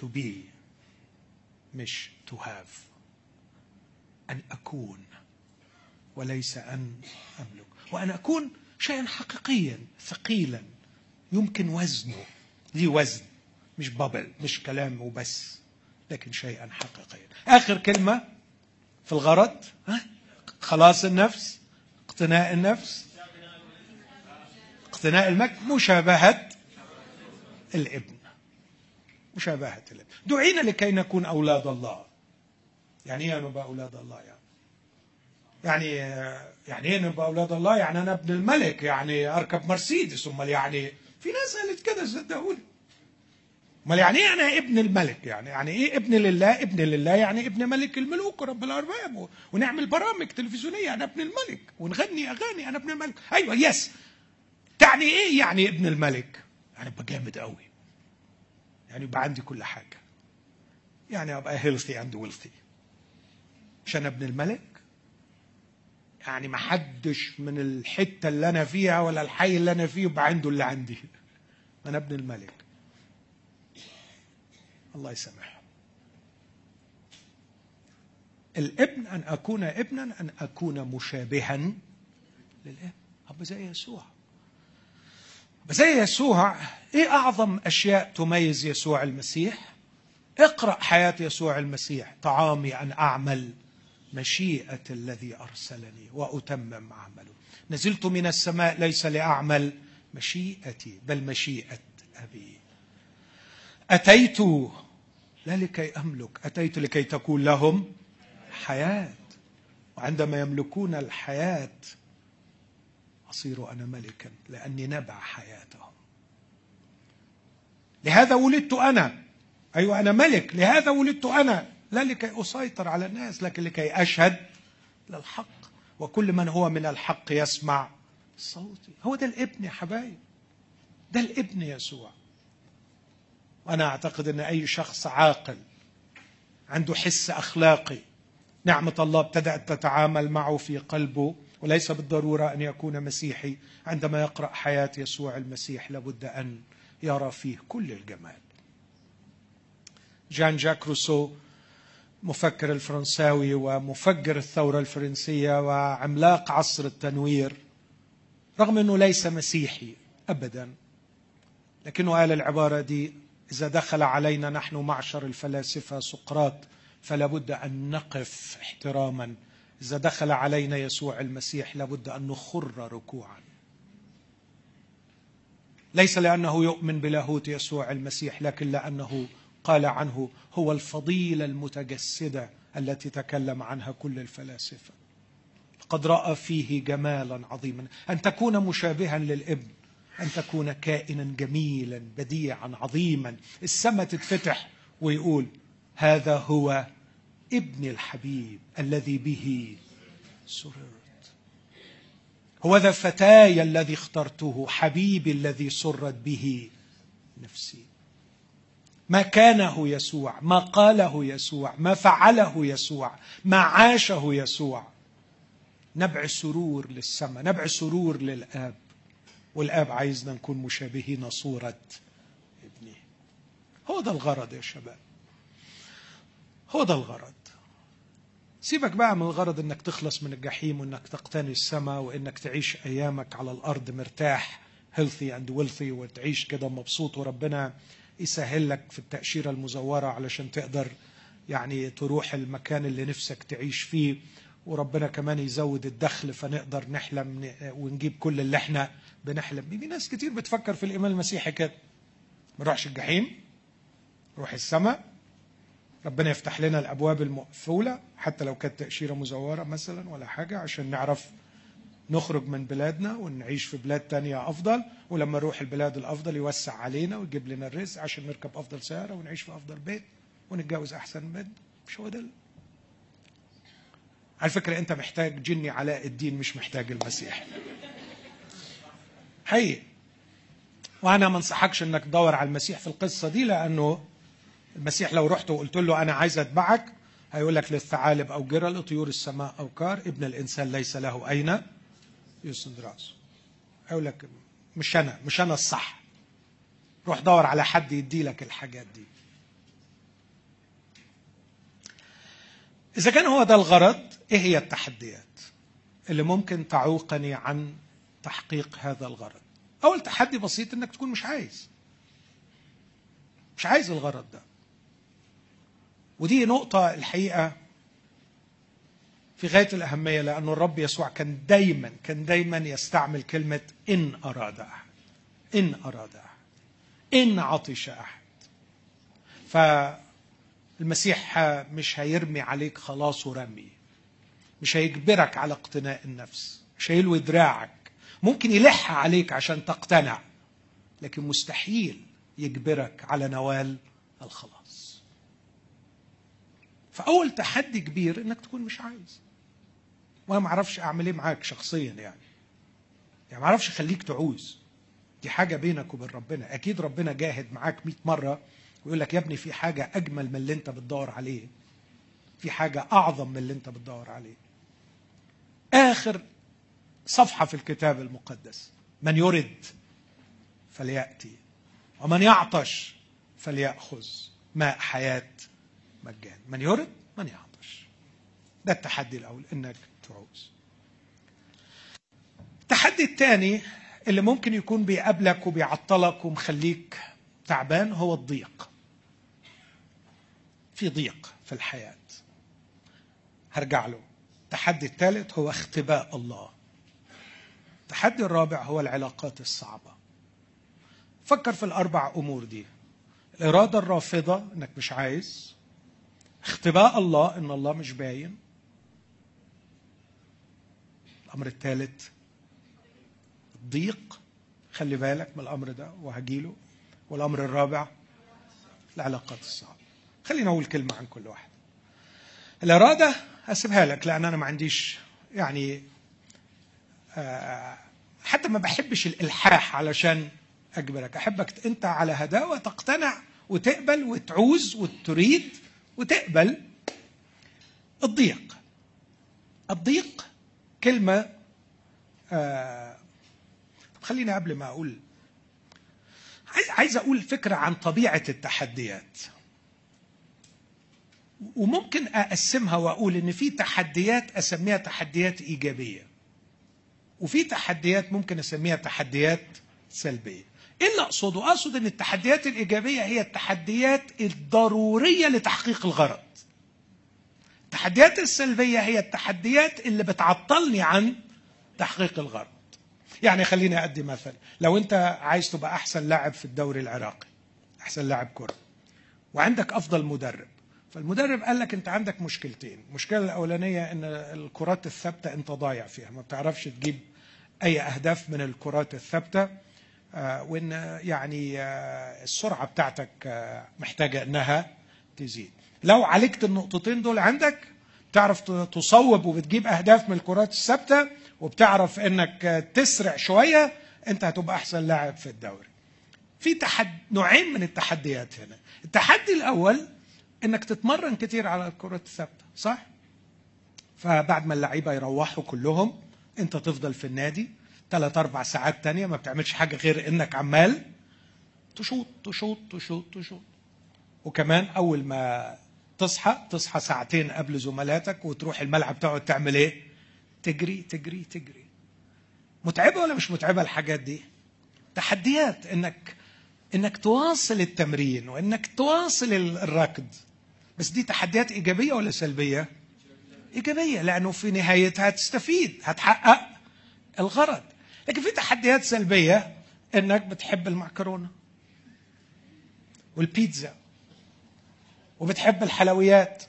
To be. مش to have. أن أكون. وليس أن أملك. وأن أكون شيئا حقيقيا ثقيلا. يمكن وزنه. ذي وزن؟ مش بابل مش كلام وبس لكن شيئا حقيقيا. آخر كلمة في الغرض؟ ها؟ خلاص النفس؟ اقتناء النفس؟ اقتناء المجد مشابهة الابن. مشابهة الابن دعينا لكي نكون أولاد الله. يعني إيه نبقى أولاد الله يعني؟ يعني يعني إيه نبقى أولاد الله؟ يعني أنا ابن الملك يعني أركب مرسيدس. أمال يعني في ناس قالت كده صدقوني. أمال يعني إيه أنا ابن الملك؟ يعني يعني إيه ابن لله؟ ابن لله يعني ابن ملك الملوك ورب الأرباب. ونعمل برامج تلفزيونية. أنا ابن الملك. ونغني أغاني. أنا ابن الملك. أيوه yes تعني إيه يعني ابن الملك؟ يعني أبقى جامد قوي يعني يبقى عندي كل حاجة. يعني أبقى healthy and wealthy عشان ابن الملك. يعني ما حدش من الحتة اللي أنا فيها ولا الحي اللي أنا فيه يبقى عنده اللي عندي. أنا ابن الملك. الله يسامحه الابن أن أكون ابنا أن أكون مشابها للاب اب زي يسوع. زي يسوع إيه أعظم أشياء تميز يسوع المسيح؟ اقرأ حياة يسوع المسيح طعامي أن أعمل مشيئة الذي أرسلني وأتمم عمله. نزلت من السماء ليس لأعمل مشيئتي بل مشيئة أبي. أتيت لا لكي أملك. أتيت لكي تكون لهم حياة. وعندما يملكون الحياة أصير أنا ملكا لأني نبع حياتهم. لهذا ولدت أنا. أيوه أنا ملك. لهذا ولدت أنا. لا لكي أسيطر على الناس لكن لكي أشهد للحق. وكل من هو من الحق يسمع صوتي. هو ده الابن يا حبايب. ده الابن يسوع. وأنا أعتقد أن أي شخص عاقل عنده حس أخلاقي. نعمة الله ابتدأت تتعامل معه في قلبه. وليس بالضرورة أن يكون مسيحي. عندما يقرأ حياة يسوع المسيح لابد أن يرى فيه كل الجمال. جان جاك روسو مفكر الفرنساوي ومفجر الثورة الفرنسية وعملاق عصر التنوير رغم أنه ليس مسيحي أبدا لكنه قال العبارة دي إذا دخل علينا نحن معشر الفلاسفة سقراط فلا بد أن نقف احتراما إذا دخل علينا يسوع المسيح لابد أن نخر ركوعا. ليس لأنه يؤمن بلاهوت يسوع المسيح لكن لأنه قال عنه هو الفضيلة المتجسدة التي تكلم عنها كل الفلاسفة. قد رأى فيه جمالا عظيما. أن تكون مشابها للإبن أن تكون كائنا جميلا بديعا عظيما. السماء تتفتح ويقول هذا هو ابن الحبيب الذي به سررت. هو ذا فتاي الذي اخترته حبيبي الذي سرت به نفسي. ما كانه يسوع ما قاله يسوع ما فعله يسوع ما عاشه يسوع. نبع سرور للسماء نبع سرور للآب. والآب عايزنا نكون مشابهين صورة ابنه. هو ده الغرض يا شباب. هو ده الغرض. سيبك بقى من الغرض إنك تخلص من الجحيم وإنك تقتني السماء وإنك تعيش أيامك على الأرض مرتاح healthy and wealthy وتعيش كده مبسوط وربنا يسهل لك في التأشيرة المزورة علشان تقدر يعني تروح المكان اللي نفسك تعيش فيه. وربنا كمان يزود الدخل فنقدر نحلم ونجيب كل اللي إحنا بنحلم في ناس كتير بتفكر في الإيمان المسيحي كده. ما نروحش الجحيم نروح السماء ربنا يفتح لنا الأبواب المقفولة حتى لو كانت تأشيرة مزورة مثلا ولا حاجة عشان نعرف نخرج من بلادنا ونعيش في بلاد تانية أفضل. ولما نروح البلاد الأفضل يوسع علينا ويجيب لنا الرزق عشان نركب أفضل سيارة ونعيش في أفضل بيت ونتجوز أحسن بيت مش هو ده على فكرة أنت محتاج جني علاء الدين مش محتاج المسيح. حقيقي. وأنا ما أنصحكش أنك تدور على المسيح في القصة دي لأنه المسيح لو رحت وقلت له أنا عايز أتبعك هيقول لك للثعالب أو جرى لطيور السماء أو كار ابن الإنسان ليس له أين يسند رأسه. أقول لك مش أنا مش أنا الصح. روح دور على حد يدي لك الحاجات دي. إذا كان هو ده الغرض إيه هي التحديات اللي ممكن تعوقني عن تحقيق هذا الغرض؟ أول تحدي بسيط إنك تكون مش عايز. مش عايز الغرض ده. ودي نقطة الحقيقة في غاية الأهمية لأن الرب يسوع كان دايما كان دايما يستعمل كلمة إن أراد أحد. إن أراد أحد. إن عطش أحد. فالمسيح مش هيرمي عليك خلاص ورمي. مش هيجبرك على اقتناء النفس. مش هيلوي دراعك. ممكن يلح عليك عشان تقتنع لكن مستحيل يجبرك على نوال الخلاص. فأول تحدي كبير إنك تكون مش عايز. وأنا ما أعرفش أعمل إيه معاك شخصيا يعني. يعني ما أعرفش أخليك تعوز. دي حاجة بينك وبين ربنا. أكيد ربنا جاهد معاك 100 مرة ويقول لك يا ابني في حاجة أجمل من اللي أنت بتدور عليه. في حاجة أعظم من اللي أنت بتدور عليه. آخر صفحة في الكتاب المقدس. من يرد فليأتي. ومن يعطش فليأخذ. ماء حياة مجان. من يرد؟ من يعطش. ده التحدي الأول إنك تعوز. التحدي الثاني اللي ممكن يكون بيقابلك وبيعطلك ومخليك تعبان هو الضيق. في ضيق في الحياة. هرجع له. التحدي الثالث هو اختباء الله. التحدي الرابع هو العلاقات الصعبة. فكر في الأربع أمور دي. الإرادة الرافضة إنك مش عايز. اختباء الله إن الله مش باين. الأمر الثالث الضيق. خلي بالك من الأمر ده وهجيله. والأمر الرابع العلاقات الصعبة. خلينا أقول كلمة عن كل واحد. الإرادة هسيبها لك لأن أنا ما عنديش يعني آه، حتى ما بحبش الإلحاح علشان أجبرك. أحبك أنت على هداوة تقتنع وتقبل وتعوز وتريد. وتقبل الضيق. الضيق كلمة آه خليني قبل ما أقول عايز أقول فكرة عن طبيعة التحديات. وممكن أقسمها وأقول إن في تحديات أسميها تحديات إيجابية وفي تحديات ممكن أسميها تحديات سلبية. إيه اللي اقصده اقصد إن التحديات الإيجابية هي التحديات الضرورية لتحقيق الغرض. التحديات السلبية هي التحديات اللي بتعطلني عن تحقيق الغرض. يعني خليني أدي مثل. لو أنت عايز تبقى أحسن لاعب في الدوري العراقي أحسن لاعب كرة وعندك أفضل مدرب فالمدرب قال لك أنت عندك مشكلتين. المشكلة الأولانية إن الكرات الثابتة أنت ضايع فيها. ما بتعرفش تجيب أي أهداف من الكرات الثابتة. وإن يعني آه، السرعة بتاعتك آه، محتاجة إنها تزيد. لو عالجت النقطتين دول عندك تعرف تصوب وبتجيب أهداف من الكرات الثابتة وبتعرف إنك تسرع شوية أنت هتبقى أحسن لاعب في الدوري. في تحد نوعين من التحديات هنا. التحدي الأول إنك تتمرن كتير على الكرات الثابتة صح؟ فبعد ما اللعيبة يروحوا كلهم أنت تفضل في النادي ثلاث أربع ساعات تانية ما بتعملش حاجة غير إنك عمال تشوط تشوط تشوط تشوط. وكمان أول ما تصحى تصحى ساعتين قبل زملاتك وتروح الملعب تقعد تعمل إيه؟ تجري تجري تجري. متعبة ولا مش متعبة الحاجات دي؟ تحديات إنك إنك تواصل التمرين وإنك تواصل الركض. بس دي تحديات إيجابية ولا سلبية؟ إيجابية لأنه في نهايتها هتستفيد هتحقق الغرض. لكن في تحديات سلبية إنك بتحب المعكرونة والبيتزا وبتحب الحلويات.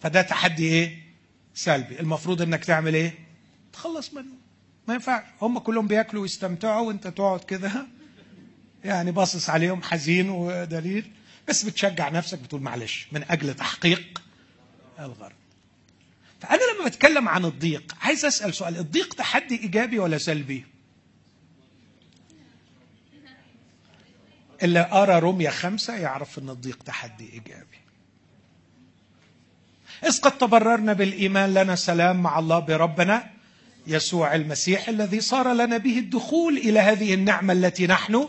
فده تحدي إيه؟ سلبي. المفروض إنك تعمل إيه؟ تخلص منه ما ينفعش. هم كلهم بياكلوا ويستمتعوا وأنت تقعد كده. يعني باصص عليهم حزين ودليل. بس بتشجع نفسك بتقول معلش من أجل تحقيق الغرض. فانا لما بتكلم عن الضيق عايز أسأل سؤال الضيق تحدي إيجابي ولا سلبي؟ اللي قرأ روميا خمسة يعرف إن الضيق تحدي إيجابي. إذ قد تبررنا بالإيمان لنا سلام مع الله بربنا يسوع المسيح الذي صار لنا به الدخول إلى هذه النعمة التي نحن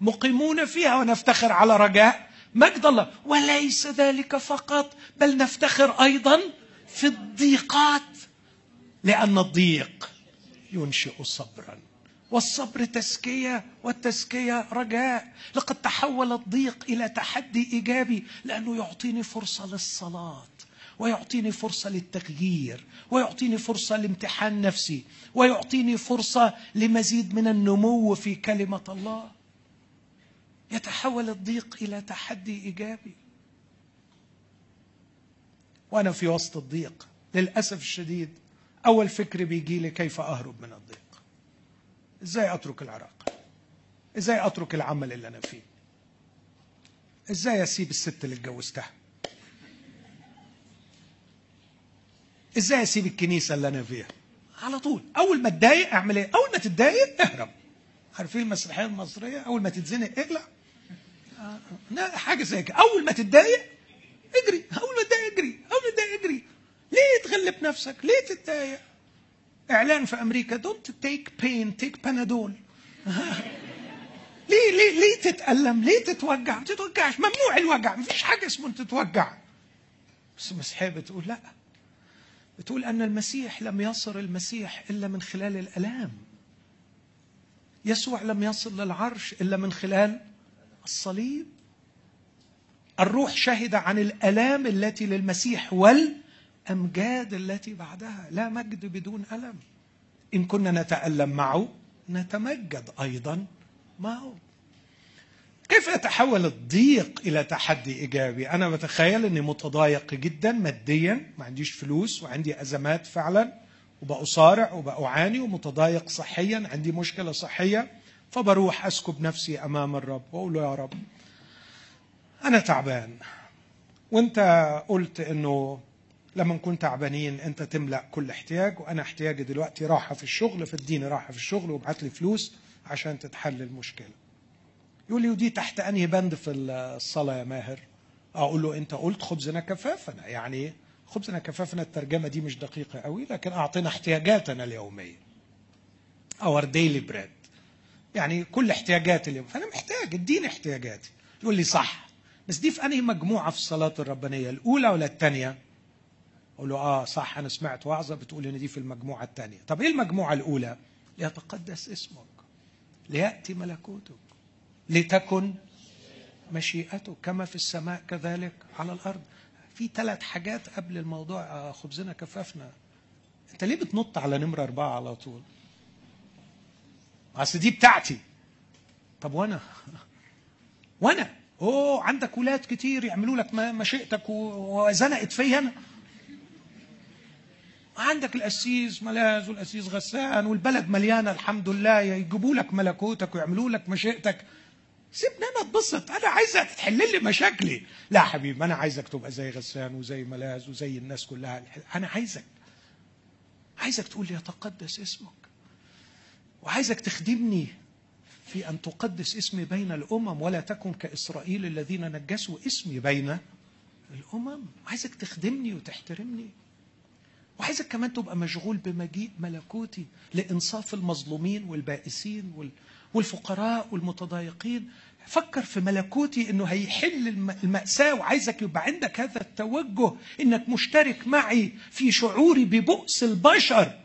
مقيمون فيها ونفتخر على رجاء مجد الله. وليس ذلك فقط بل نفتخر أيضا في الضيقات لأن الضيق ينشئ صبرا. والصبر تزكية والتزكية رجاء. لقد تحول الضيق إلى تحدي إيجابي لأنه يعطيني فرصة للصلاة ويعطيني فرصة للتغيير ويعطيني فرصة لامتحان نفسي ويعطيني فرصة لمزيد من النمو في كلمة الله. يتحول الضيق إلى تحدي إيجابي. وأنا في وسط الضيق. للأسف الشديد أول فكر بيجي لي كيف أهرب من الضيق؟ إزاي أترك العراق؟ إزاي أترك العمل اللي أنا فيه؟ إزاي أسيب الست اللي اتجوزتها؟ إزاي أسيب الكنيسة اللي أنا فيها؟ على طول. أول ما اتضايق أعمل إيه؟ أول ما تتضايق اهرب. عارفين المسرحية المصرية؟ أول ما تتزنق اقلع حاجة زي كده. أول ما تتضايق اجري اول ما تتضايق اجري اول ما تتضايق اجري ليه تغلب نفسك ليه تتضايق إعلان في أمريكا دونت تيك بين تيك بانادول ليه ليه ليه تتألم؟ ليه تتوجع؟ ما تتوجعش، ممنوع الوجع، ما فيش حاجة اسمه تتوجع. بس المسيحية بتقول لأ. بتقول أن المسيح لم يصر المسيح إلا من خلال الآلام. يسوع لم يصل للعرش إلا من خلال الصليب الروح شهد عن الألام التي للمسيح والأمجاد التي بعدها. لا مجد بدون ألم. إن كنا نتألم معه نتمجد أيضا معه. كيف يتحول الضيق إلى تحدي إيجابي؟ أنا بتخيل إني متضايق جدا ماديا. ما عنديش فلوس وعندي أزمات فعلا وبأصارع وبأعاني ومتضايق صحيا عندي مشكلة صحية فبروح أسكب نفسي أمام الرب وأقول له يا رب أنا تعبان. وأنت قلت إنه لما نكون تعبانين أنت تملأ كل احتياج وأنا احتياجي دلوقتي راحة في الشغل فاديني راحة في الشغل وابعت لي فلوس عشان تتحل المشكلة. يقول لي ودي تحت أنهي بند في الصلاة يا ماهر؟ أقول له أنت قلت خبزنا كفافنا. يعني خبزنا كفافنا الترجمة دي مش دقيقة قوي لكن أعطينا احتياجاتنا اليومية. our daily bread يعني كل احتياجاتي اليوم. فأنا محتاج اديني احتياجاتي. يقول لي صح. بس دي في أنهي مجموعة في الصلاة الربانية؟ الأولى ولا الثانية؟ أقول له آه صح أنا سمعت وعظة بتقول إن دي في المجموعة الثانية. طب إيه المجموعة الأولى؟ ليتقدس اسمك ليأتي ملكوتك لتكن مشيئتك كما في السماء كذلك على الأرض. في ثلاث حاجات قبل الموضوع آه، خبزنا كفافنا أنت ليه بتنط على نمرة أربعة على طول؟ أصل دي بتاعتي. طب وأنا؟ (laughs) وأنا؟ أوه عندك ولاد كتير يعملوا لك مشيئتك وزنقت فيا أنا. عندك القسيس ملاذ والقسيس غسان والبلد مليانة الحمد لله يجيبوا لك ملكوتك ويعملوا لك مشيئتك سيبني أنا أتبسط أنا عايزك تحل لي مشاكلي. لا حبيبي أنا عايزك تبقى زي غسان وزي ملاذ وزي الناس كلها. أنا عايزك عايزك تقول لي يتقدس اسمك وعايزك تخدمني. في أن تقدس اسمي بين الأمم ولا تكن كإسرائيل الذين نجسوا اسمي بين الأمم. عايزك تخدمني وتحترمني. وعايزك كمان تبقى مشغول بمجيء ملكوتي لإنصاف المظلومين والبائسين وال... والفقراء والمتضايقين. فكر في ملكوتي إنه هيحل المأساة وعايزك يبقى عندك هذا التوجه إنك مشترك معي في شعوري ببؤس البشر.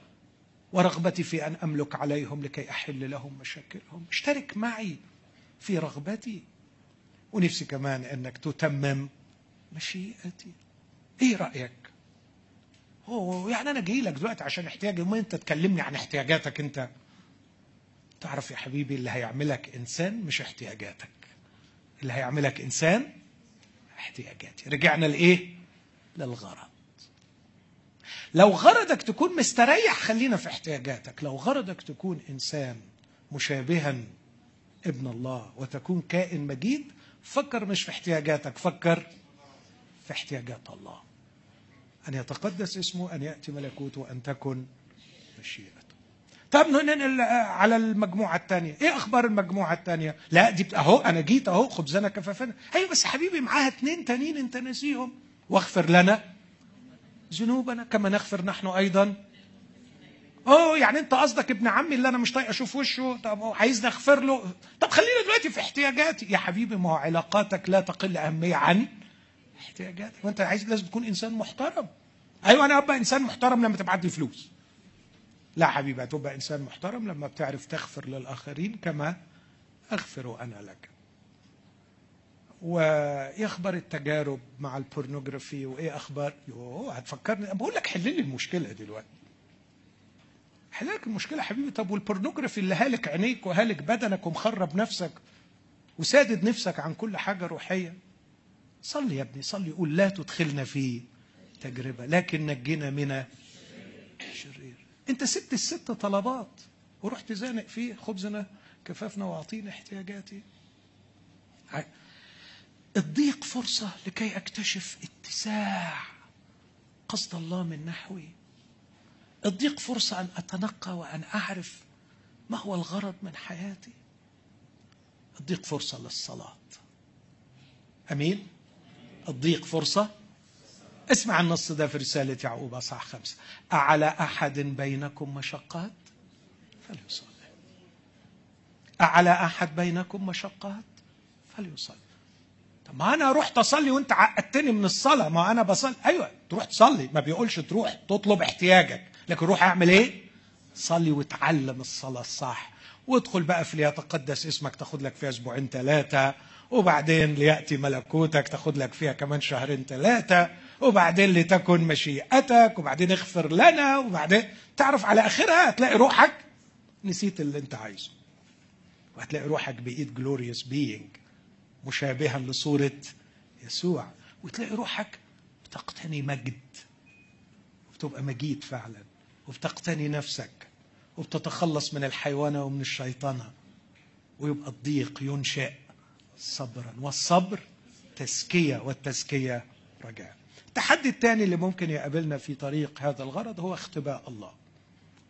ورغبتي في أن أملك عليهم لكي أحل لهم مشاكلهم. اشترك معي في رغبتي. ونفسي كمان أنك تتمم مشيئتي. إيه رأيك؟ أوه يعني أنا جاي لك دلوقتي عشان احتياجي. وما أنت تكلمني عن احتياجاتك أنت. تعرف يا حبيبي اللي هيعملك إنسان مش احتياجاتك. اللي هيعملك إنسان احتياجاتي. رجعنا لإيه؟ للغرض. لو غرضك تكون مستريح خلينا في احتياجاتك. لو غرضك تكون إنسان مشابها ابن الله وتكون كائن مجيد فكر مش في احتياجاتك فكر في احتياجات الله. أن يتقدس اسمه أن يأتي ملكوته ان تكن مشيئته. طب ننقل على المجموعة الثانية. إيه أخبار المجموعة الثانية؟ لا دي أهو أنا جيت أهو خبزنا كفافنا أيوه بس حبيبي معاها اثنين تانيين أنت ناسيهم. واغفر لنا. ذنوبنا كما نغفر نحن أيضا. أوه يعني أنت قصدك ابن عمي اللي أنا مش طايق أشوف وشه؟ طب عايزني اغفر له؟ طب خلينا دلوقتي في احتياجاتي. يا حبيبي ما هو علاقاتك لا تقل أهمية عن احتياجاتك. وأنت عايز لازم تكون إنسان محترم. أيوه أنا ابقى إنسان محترم لما تبعت لي فلوس. لا حبيبي هتبقى إنسان محترم لما بتعرف تغفر للآخرين كما أغفر أنا لك. وايه أخبار التجارب مع ال pornography وإيه أخبار. يوه هتفكرني. بقول لك حل لي المشكلة دلوقتي. حل لك المشكلة حبيبي. طب وال pornography اللي هالك عينيك وهالك بدنك ومخرب نفسك وسادد نفسك عن كل حاجة روحيه صلي يا ابني صلي. قول لا تدخلنا في تجربة لكن نجنا من الشرير. أنت سبت الست طلبات ورحت زانق فيه خبزنا كفافنا واعطيني احتياجاتي. الضيق فرصة لكي أكتشف اتساع قصد الله من نحوي. الضيق فرصة أن أتنقى وأن أعرف ما هو الغرض من حياتي. الضيق فرصة للصلاة. أمين؟ الضيق فرصة؟ اسمع النص ده في رسالة يعقوب أصح خمسة. أعلى أحد بينكم مشقات؟ فليصلي. أعلى أحد بينكم مشقات؟ فليصلي. طب ما أنا رحت أصلي وأنت عقدتني من الصلاة. ما أنا بصلي. أيوة تروح تصلي. ما بيقولش تروح تطلب احتياجك. لكن روح أعمل إيه؟ صلي وتعلم الصلاة الصح. وادخل بقى في ليتقدس. اسمك تاخد لك فيها أسبوعين ثلاثة وبعدين ليأتي ملكوتك تاخد لك فيها كمان شهرين ثلاثة وبعدين لتكن مشيئتك. وبعدين اغفر لنا. وبعدين تعرف على آخرها هتلاقي روحك نسيت اللي أنت عايزه. وهتلاقي روحك بقيت جلوريوس بينج مشابها لصورة يسوع. وتلاقي روحك بتقتني مجد وبتبقى مجيد فعلا وبتقتني نفسك وبتتخلص من الحيوانة ومن الشيطنة ويبقى الضيق ينشئ صبرا. والصبر تزكية والتزكية رجاء. التحدي الثاني اللي ممكن يقابلنا في طريق هذا الغرض هو اختباء الله.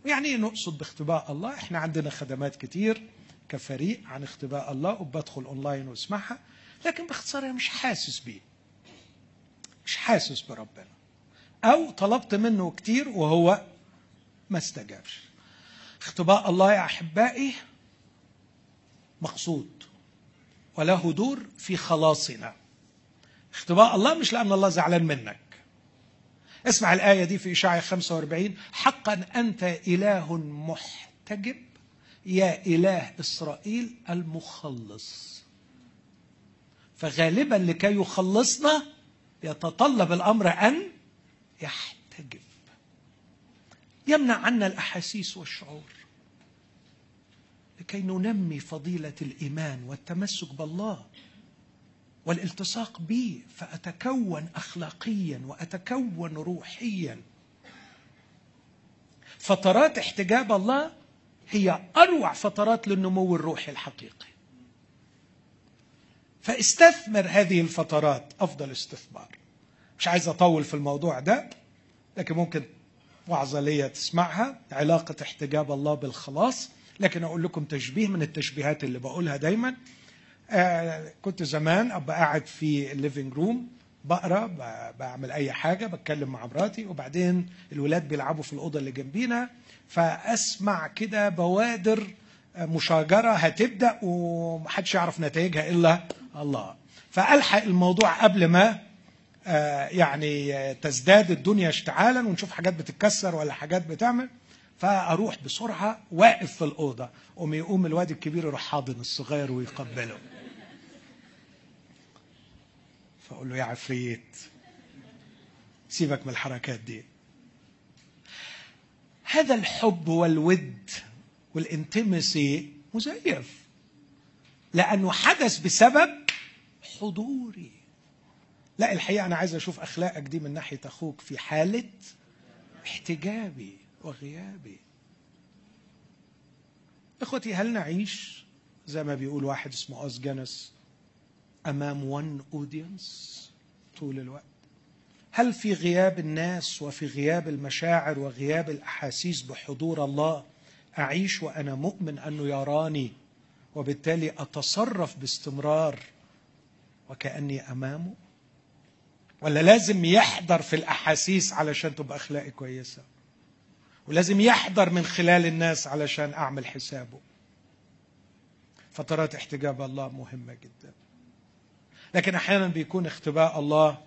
يعني نقصد باختباء الله إحنا عندنا خدمات كتير كفريق عن اختباء الله وبدخل أونلاين واسمعها لكن باختصار أنا مش حاسس بيه. مش حاسس بربنا. أو طلبت منه كتير وهو ما استجابش. اختباء الله يا أحبائي مقصود وله دور في خلاصنا. اختباء الله مش لأن الله زعلان منك. اسمع الآية دي في إشاعة 45 حقا أنت إله محتجب. يا إله إسرائيل المخلص. فغالبا لكي يخلصنا يتطلب الأمر أن يحتجب. يمنع عنا الأحاسيس والشعور. لكي ننمي فضيلة الإيمان والتمسك بالله والالتصاق به فأتكون أخلاقيا وأتكون روحيا. فترات احتجاب الله هي أروع فترات للنمو الروحي الحقيقي. فاستثمر هذه الفترات أفضل استثمار. مش عايز أطول في الموضوع ده لكن ممكن وعظة ليا تسمعها علاقة احتجاب الله بالخلاص. لكن أقول لكم تشبيه من التشبيهات اللي بقولها دايما. آه كنت زمان أبقى قاعد في ال living room بقرأ بعمل أي حاجة بتكلم مع مراتي وبعدين الولاد بيلعبوا في الأوضة اللي جنبينا. فأسمع كده بوادر مشاجرة هتبدأ ومحدش يعرف نتائجها إلا الله. فألحق الموضوع قبل ما آه يعني تزداد الدنيا اشتعالا ونشوف حاجات بتتكسر ولا حاجات بتعمل فأروح بسرعة واقف في الأوضة. قوم يقوم الواد الكبير يروح حاضن الصغير ويقبله. فأقول له يا عفريت سيبك من الحركات دي. هذا الحب والود والانتمسي مزيف. لأنه حدث بسبب حضوري. لا الحقيقة أنا عايز أشوف أخلاقك دي من ناحية أخوك في حالة احتجابي وغيابي. إخوتي هل نعيش زي ما بيقول واحد اسمه Os Guinness أمام one audience طول الوقت؟ هل في غياب الناس وفي غياب المشاعر وغياب الأحاسيس بحضور الله أعيش وأنا مؤمن أنه يراني وبالتالي أتصرف باستمرار وكأني أمامه؟ ولا لازم يحضر في الأحاسيس علشان تبقى أخلاقي كويسة؟ ولازم يحضر من خلال الناس علشان أعمل حسابه؟ فترات احتجاب الله مهمة جدا. لكن أحيانا بيكون اختباء الله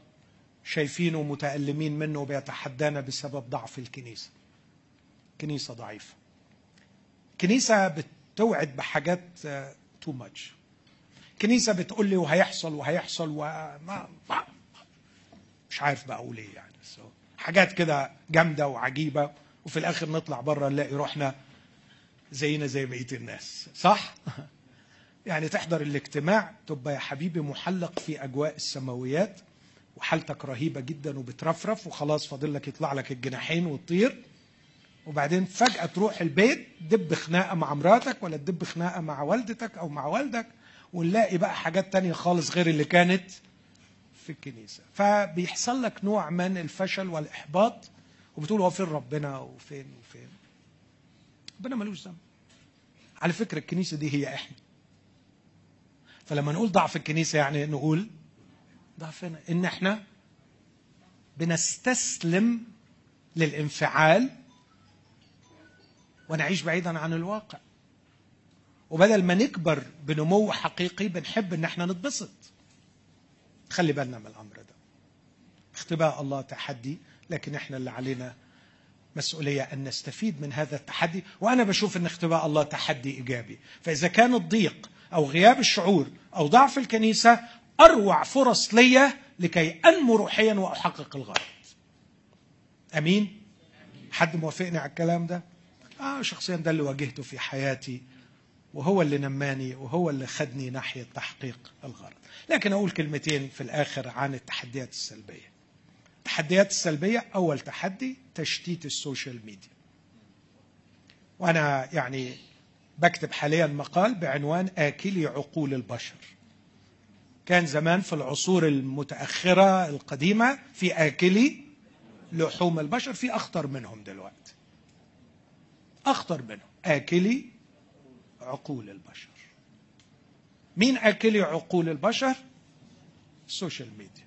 شايفينه متألمين منه وبيتحدانا بسبب ضعف الكنيسة. كنيسة ضعيفة. كنيسة بتوعد بحاجات تو ماتش كنيسة بتقول لي وهيحصل وهيحصل وما ما مش عارف بقى أقول إيه يعني. حاجات كده جامدة وعجيبة. وفي الآخر نطلع بره نلاقي روحنا زينا زي بقية الناس. صح؟ (laughs) يعني تحضر الاجتماع تبقى يا حبيبي محلق في أجواء السماويات. وحالتك رهيبة جدا وبترفرف وخلاص فاضل لك يطلع لك الجناحين وتطير وبعدين فجأة تروح البيت دب خناقة مع مراتك ولا تدب خناقة مع والدتك أو مع والدك ونلاقي بقى حاجات تانية خالص غير اللي كانت في الكنيسة. فبيحصل لك نوع من الفشل والإحباط وبتقول هو فين ربنا وفين وفين؟ ربنا ملوش ذنب. على فكرة الكنيسة دي هي إحنا. فلما نقول ضعف الكنيسة يعني نقول ضعفنا. إن إحنا بنستسلم للانفعال ونعيش بعيدا عن الواقع. وبدل ما نكبر بنمو حقيقي بنحب إن إحنا نتبسط. خلي بالنا من الأمر ده. اختباء الله تحدي لكن إحنا اللي علينا مسؤولية أن نستفيد من هذا التحدي. وأنا بشوف إن اختباء الله تحدي إيجابي. فإذا كان الضيق أو غياب الشعور أو ضعف الكنيسة أروع فرص لي لكي أنمو روحيا وأحقق الغرض. أمين؟ حد موافقني على الكلام ده؟ آه شخصيا ده اللي واجهته في حياتي وهو اللي نماني وهو اللي خدني ناحية تحقيق الغرض. لكن أقول كلمتين في الآخر عن التحديات السلبية. التحديات السلبية أول تحدي تشتيت ال social media. وأنا يعني بكتب حاليا مقال بعنوان آكلي عقول البشر. كان زمان في العصور المتأخرة القديمة في آكلي لحوم البشر في أخطر منهم دلوقتي. أخطر منهم. آكلي عقول البشر. مين آكلي عقول البشر؟ السوشيال ميديا.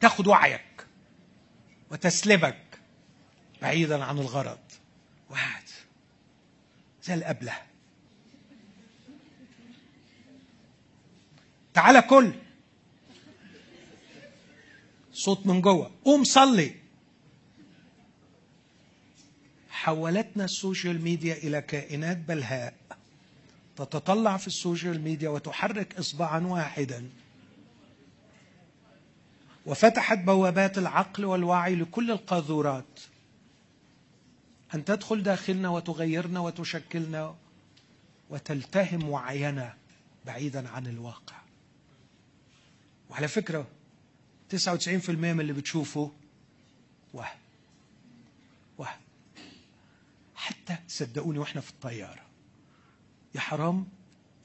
تاخد وعيك وتسلبك بعيدا عن الغرض. واحد زي الأبلة. تعالى كل. صوت من جوه. قوم صلي. حولتنا ال social media إلى كائنات بلهاء. تتطلع في ال social media وتحرك إصبعا واحدا. وفتحت بوابات العقل والوعي لكل القاذورات. أن تدخل داخلنا وتغيرنا وتشكلنا وتلتهم وعينا بعيدا عن الواقع. وعلى فكرة 99% من اللي بتشوفه وهم وهم حتى صدقوني وإحنا في الطيارة. يا حرام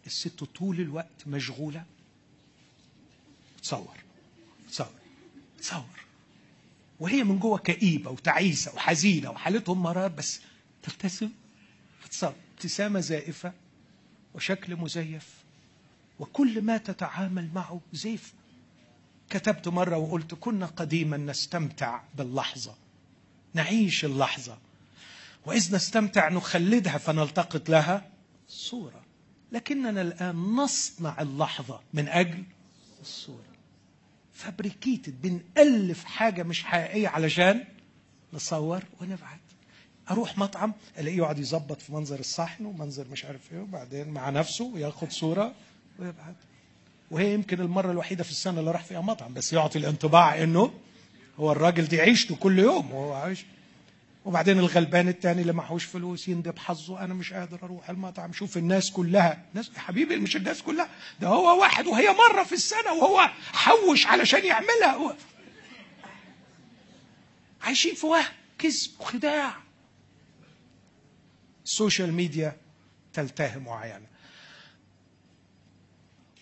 الست طول الوقت مشغولة. تصور. تصور. تصور. وهي من جوه كئيبة وتعيسة وحزينة وحالتهم مرار بس تبتسم. تصور. ابتسامة زائفة وشكل مزيف. وكل ما تتعامل معه زيف. كتبت مرة وقلت كنا قديما نستمتع باللحظة. نعيش اللحظة. وإذ نستمتع نخلدها فنلتقط لها صورة. لكننا الآن نصنع اللحظة من أجل الصورة. فابريكيتد بنألف حاجة مش حقيقية علشان نصور ونبعت أروح مطعم ألاقيه يقعد يظبط في منظر الصحن ومنظر مش عارف إيه وبعدين مع نفسه وياخد صورة ويبعت وهي يمكن المرة الوحيدة في السنة اللي راح فيها مطعم بس يعطي الانطباع إنه هو الراجل دي عيشته كل يوم وهو عايش. وبعدين الغلبان التاني اللي معهوش فلوس يندب حظه أنا مش قادر أروح المطعم. شوف الناس كلها ناس حبيبي مش الناس كلها ده هو واحد وهي مرة في السنة وهو حوش علشان يعملها. هو. عايشين في وهم كذب وخداع. ال social media تلتهم وعينا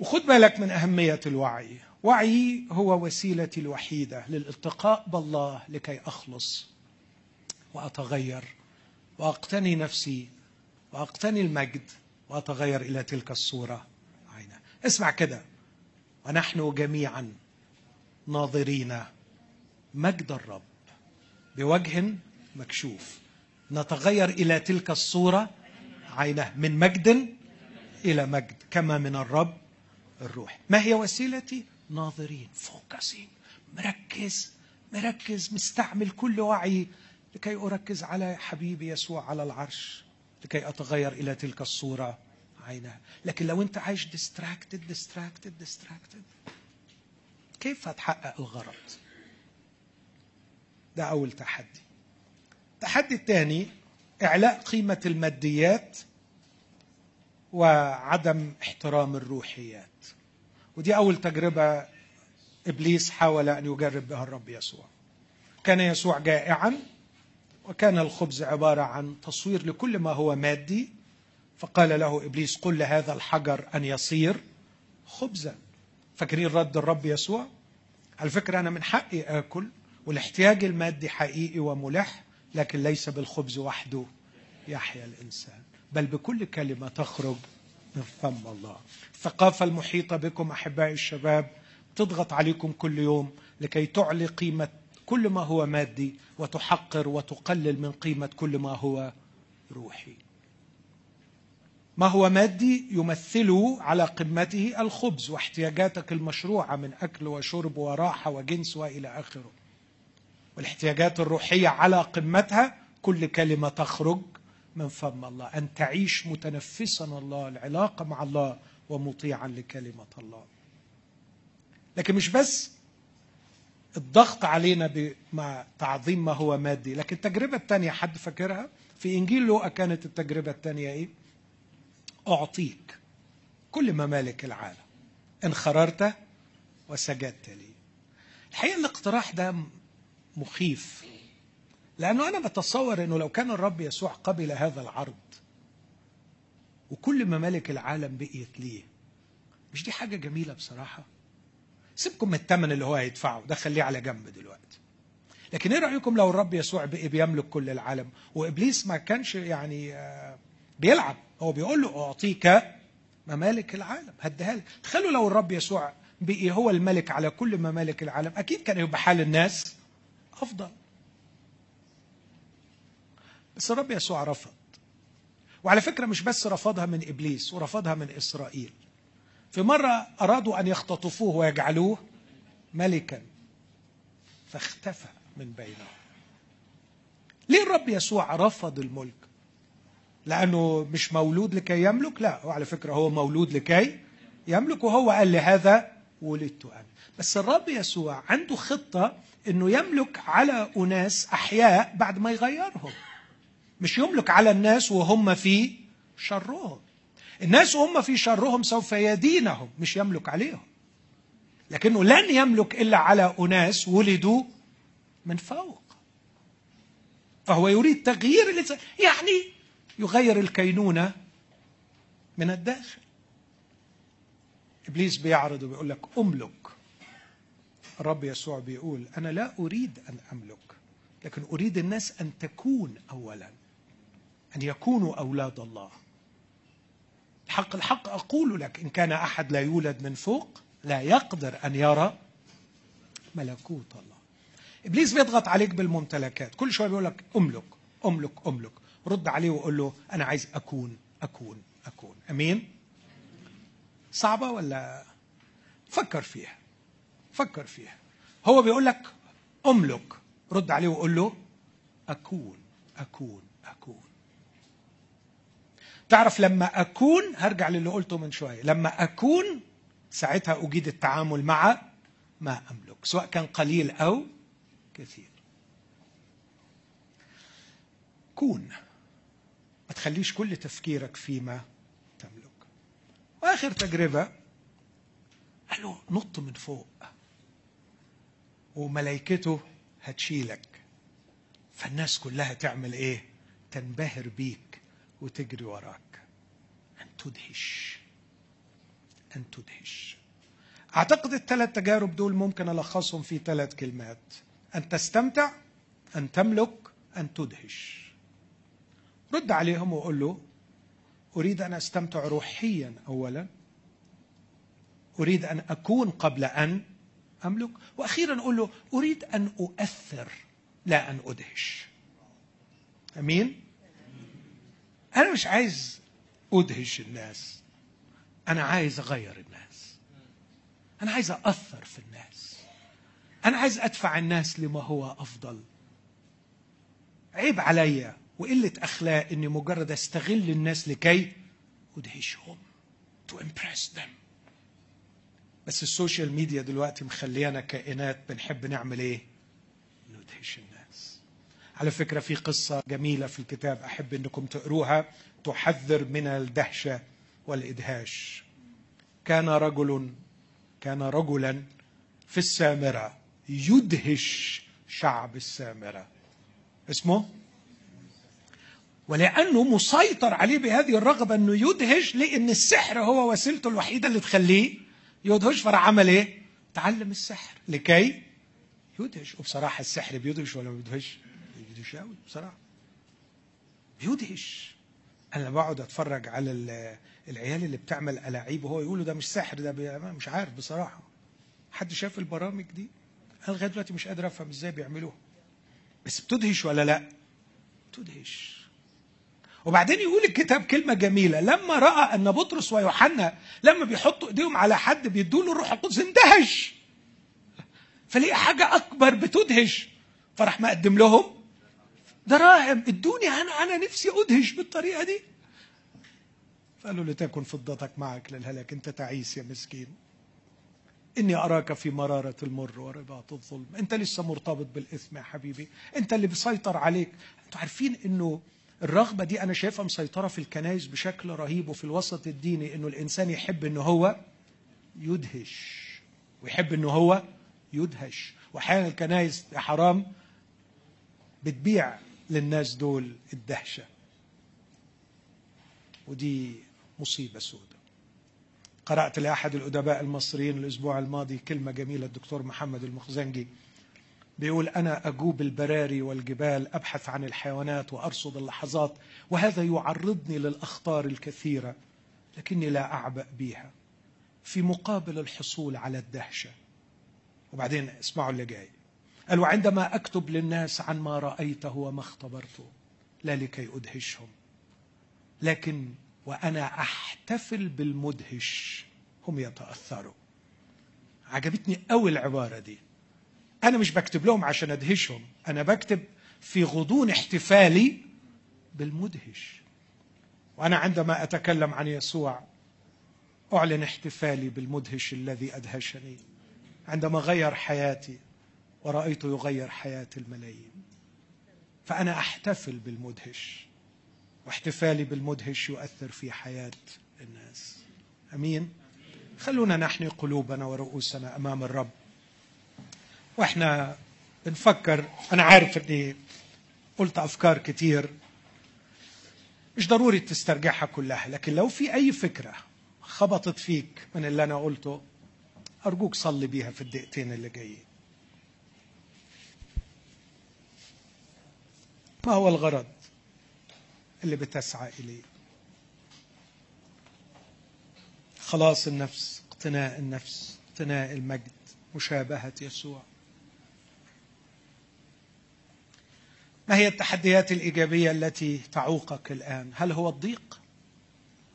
وخد بالك من أهمية الوعي. وعي هو وسيلتي الوحيدة للالتقاء بالله لكي أخلص وأتغير وأقتني نفسي وأقتني المجد وأتغير إلى تلك الصورة. عينا اسمع كده. ونحن جميعا ناظرين مجد الرب بوجه مكشوف. نتغير إلى تلك الصورة. عينه من مجد إلى مجد. كما من الرب الروح. ما هي وسيلتي؟ ناظرين فوكسين. مركز مركز مستعمل كل وعي لكي أركز على حبيبي يسوع على العرش لكي أتغير إلى تلك الصورة عينها لكن لو أنت عايش distracted distracted distracted كيف هتحقق الغرض؟ ده أول تحدي. التحدي الثاني إعلاء قيمة الماديات وعدم احترام الروحيات. ودي أول تجربة إبليس حاول أن يجرب بها الرب يسوع. كان يسوع جائعا وكان الخبز عبارة عن تصوير لكل ما هو مادي. فقال له إبليس قل لهذا الحجر أن يصير خبزا. فاكرين رد الرب يسوع؟ على فكرة أنا من حقي آكل والاحتياج المادي حقيقي وملح لكن ليس بالخبز وحده يحيا الإنسان. بل بكل كلمة تخرج من فم الله. الثقافة المحيطة بكم أحبائي الشباب تضغط عليكم كل يوم لكي تعلي قيمة كل ما هو مادي وتحقر وتقلل من قيمة كل ما هو روحي. ما هو مادي يمثل على قمته الخبز واحتياجاتك المشروعة من أكل وشرب وراحة وجنس وإلى آخره. والاحتياجات الروحية على قمتها كل كلمة تخرج من فم الله أن تعيش متنفسا الله العلاقة مع الله ومطيعا لكلمة الله. لكن مش بس الضغط علينا مع تعظيم ما هو مادي لكن التجربة الثانية حد فاكرها؟ في إنجيل لوقا كانت التجربة الثانية إيه؟ أعطيك كل ممالك العالم إن خررت وسجدت لي. الحقيقة الاقتراح ده مخيف. لأنه أنا بتصور إنه لو كان الرب يسوع قبل هذا العرض وكل ممالك العالم بقيت ليه؟ مش دي حاجة جميلة بصراحة؟ سيبكم من الثمن اللي هو هيدفعه ده خليه على جنب دلوقتي. لكن إيه رأيكم لو الرب يسوع بقي بيملك كل العالم؟ وإبليس ما كانش يعني آه، بيلعب هو بيقول له أعطيك ممالك العالم هديها لك. تخيلوا لو الرب يسوع بقي هو الملك على كل ممالك العالم أكيد كان يبقى حال الناس أفضل. بس الرب يسوع رفض. وعلى فكرة مش بس رفضها من إبليس ورفضها من إسرائيل. في مرة أرادوا أن يختطفوه ويجعلوه ملكا. فاختفى من بينهم. ليه الرب يسوع رفض الملك؟ لأنه مش مولود لكي يملك؟ لا وعلى فكرة هو مولود لكي يملك وهو قال لهذا ولدت أنا. بس الرب يسوع عنده خطة إنه يملك على أناس أحياء بعد ما يغيرهم. مش يملك على الناس وهم في شرهم. الناس وهم في شرهم سوف يدينهم مش يملك عليهم. لكنه لن يملك إلا على أناس ولدوا من فوق. فهو يريد تغيير يعني يغير الكينونة من الداخل. إبليس بيعرض وبيقول لك أملك. الرب يسوع بيقول أنا لا أريد أن أملك لكن أريد الناس أن تكون اولا. أن يكونوا أولاد الله. الحق الحق أقول لك إن كان أحد لا يولد من فوق لا يقدر أن يرى ملكوت الله. إبليس بيضغط عليك بالممتلكات. كل شوية بيقول لك أملك أملك أملك. رد عليه وقول له أنا عايز أكون أكون أكون. أمين؟ صعبة ولا؟ فكر فيها. فكر فيها. هو بيقول لك أملك. رد عليه وقول له أكون أكون أكون. تعرف لما أكون هرجع للي قلته من شوية لما أكون ساعتها أجيد التعامل مع ما أملك سواء كان قليل أو كثير. كون ما تخليش كل تفكيرك فيما تملك. وآخر تجربة قال له نط من فوق وملائكته هتشيلك. فالناس كلها تعمل إيه؟ تنبهر بيك. وتجري وراك. أن تدهش. أن تدهش. أعتقد الثلاث تجارب دول ممكن ألخصهم في ثلاث كلمات. أن تستمتع أن تملك أن تدهش. رد عليهم وقول له أريد أن أستمتع روحيا اولا. أريد أن أكون قبل أن أملك. وأخيرا أقول له أريد أن أؤثر لا أن أدهش. أمين؟ أنا مش عايز أدهش الناس. أنا عايز أغير الناس. أنا عايز أثر في الناس. أنا عايز أدفع الناس لما هو أفضل. عيب عليا وقلة أخلاق إني مجرد أستغل الناس لكي أدهشهم. To impress them. بس السوشيال ميديا دلوقتي مخليانا كائنات بنحب نعمل إيه؟ ندهش الناس. على فكرة في قصة جميلة في الكتاب أحب أنكم تقروها تحذر من الدهشة والإدهاش. كان رجل كان رجلا في السامرة يدهش شعب السامرة. اسمه؟ ولأنه مسيطر عليه بهذه الرغبة أنه يدهش لأن السحر هو وسيلته الوحيدة اللي تخليه يدهش. فراح عمل إيه؟ تعلم السحر. لكي يدهش. وبصراحة السحر بيدهش ولا ما بيدهش؟ بيدهش قوي بصراحة. بيدهش. أنا بقعد أتفرج على العيال اللي بتعمل ألاعيب وهو يقولوا ده مش سحر ده مش عارف بصراحة. حد شاف البرامج دي؟ أنا لغاية دلوقتي مش قادر أفهم إزاي بيعملوها. بس بتدهش ولا لأ؟ بتدهش. وبعدين يقول الكتاب كلمة جميلة. لما رأى أن بطرس ويوحنا لما بيحطوا إيديهم على حد بيدوا له الروح القدس اندهش. فليه حاجة أكبر بتدهش. فراح مقدم لهم. دراهم ادوني أنا أنا نفسي أدهش بالطريقة دي. فقالوا لتكن فضتك معك للهلاك أنت تعيس يا مسكين. إني أراك في مرارة المر ورباط الظلم. أنت لسه مرتبط بالإثم يا حبيبي. أنت اللي بيسيطر عليك. أنتوا عارفين إنه الرغبة دي أنا شايفها مسيطرة في الكنائس بشكل رهيب وفي الوسط الديني إنه الإنسان يحب إنه هو يدهش. ويحب إنه هو يدهش. وأحيانا الكنائس يا حرام بتبيع للناس دول الدهشة. ودي مصيبة سوداء قرأت لأحد الأدباء المصريين الأسبوع الماضي كلمة جميلة الدكتور محمد المخزنجي. بيقول أنا أجوب البراري والجبال أبحث عن الحيوانات وأرصد اللحظات وهذا يعرضني للأخطار الكثيرة لكني لا أعبأ بها في مقابل الحصول على الدهشة. وبعدين اسمعوا اللي جاي. قال وعندما أكتب للناس عن ما رأيته وما اختبرته لا لكي أدهشهم. لكن وأنا أحتفل بالمدهش هم يتأثروا. عجبتني قوي العباره دي. أنا مش بكتب لهم عشان أدهشهم أنا بكتب في غضون احتفالي بالمدهش. وأنا عندما أتكلم عن يسوع أعلن احتفالي بالمدهش الذي أدهشني. عندما غير حياتي ورأيته يغير حياة الملايين. فأنا أحتفل بالمدهش واحتفالي بالمدهش يؤثر في حياة الناس. أمين؟ خلونا نحني قلوبنا ورؤوسنا أمام الرب. وإحنا بنفكر أنا عارف أني قلت أفكار كتير مش ضروري تسترجعها كلها لكن لو في أي فكرة خبطت فيك من اللي أنا قلته أرجوك صلي بيها في الدقيقتين اللي جايين. ما هو الغرض اللي بتسعى إليه؟ خلاص النفس اقتناء النفس اقتناء المجد مشابهة يسوع. ما هي التحديات الإيجابية التي تعوقك الآن؟ هل هو الضيق؟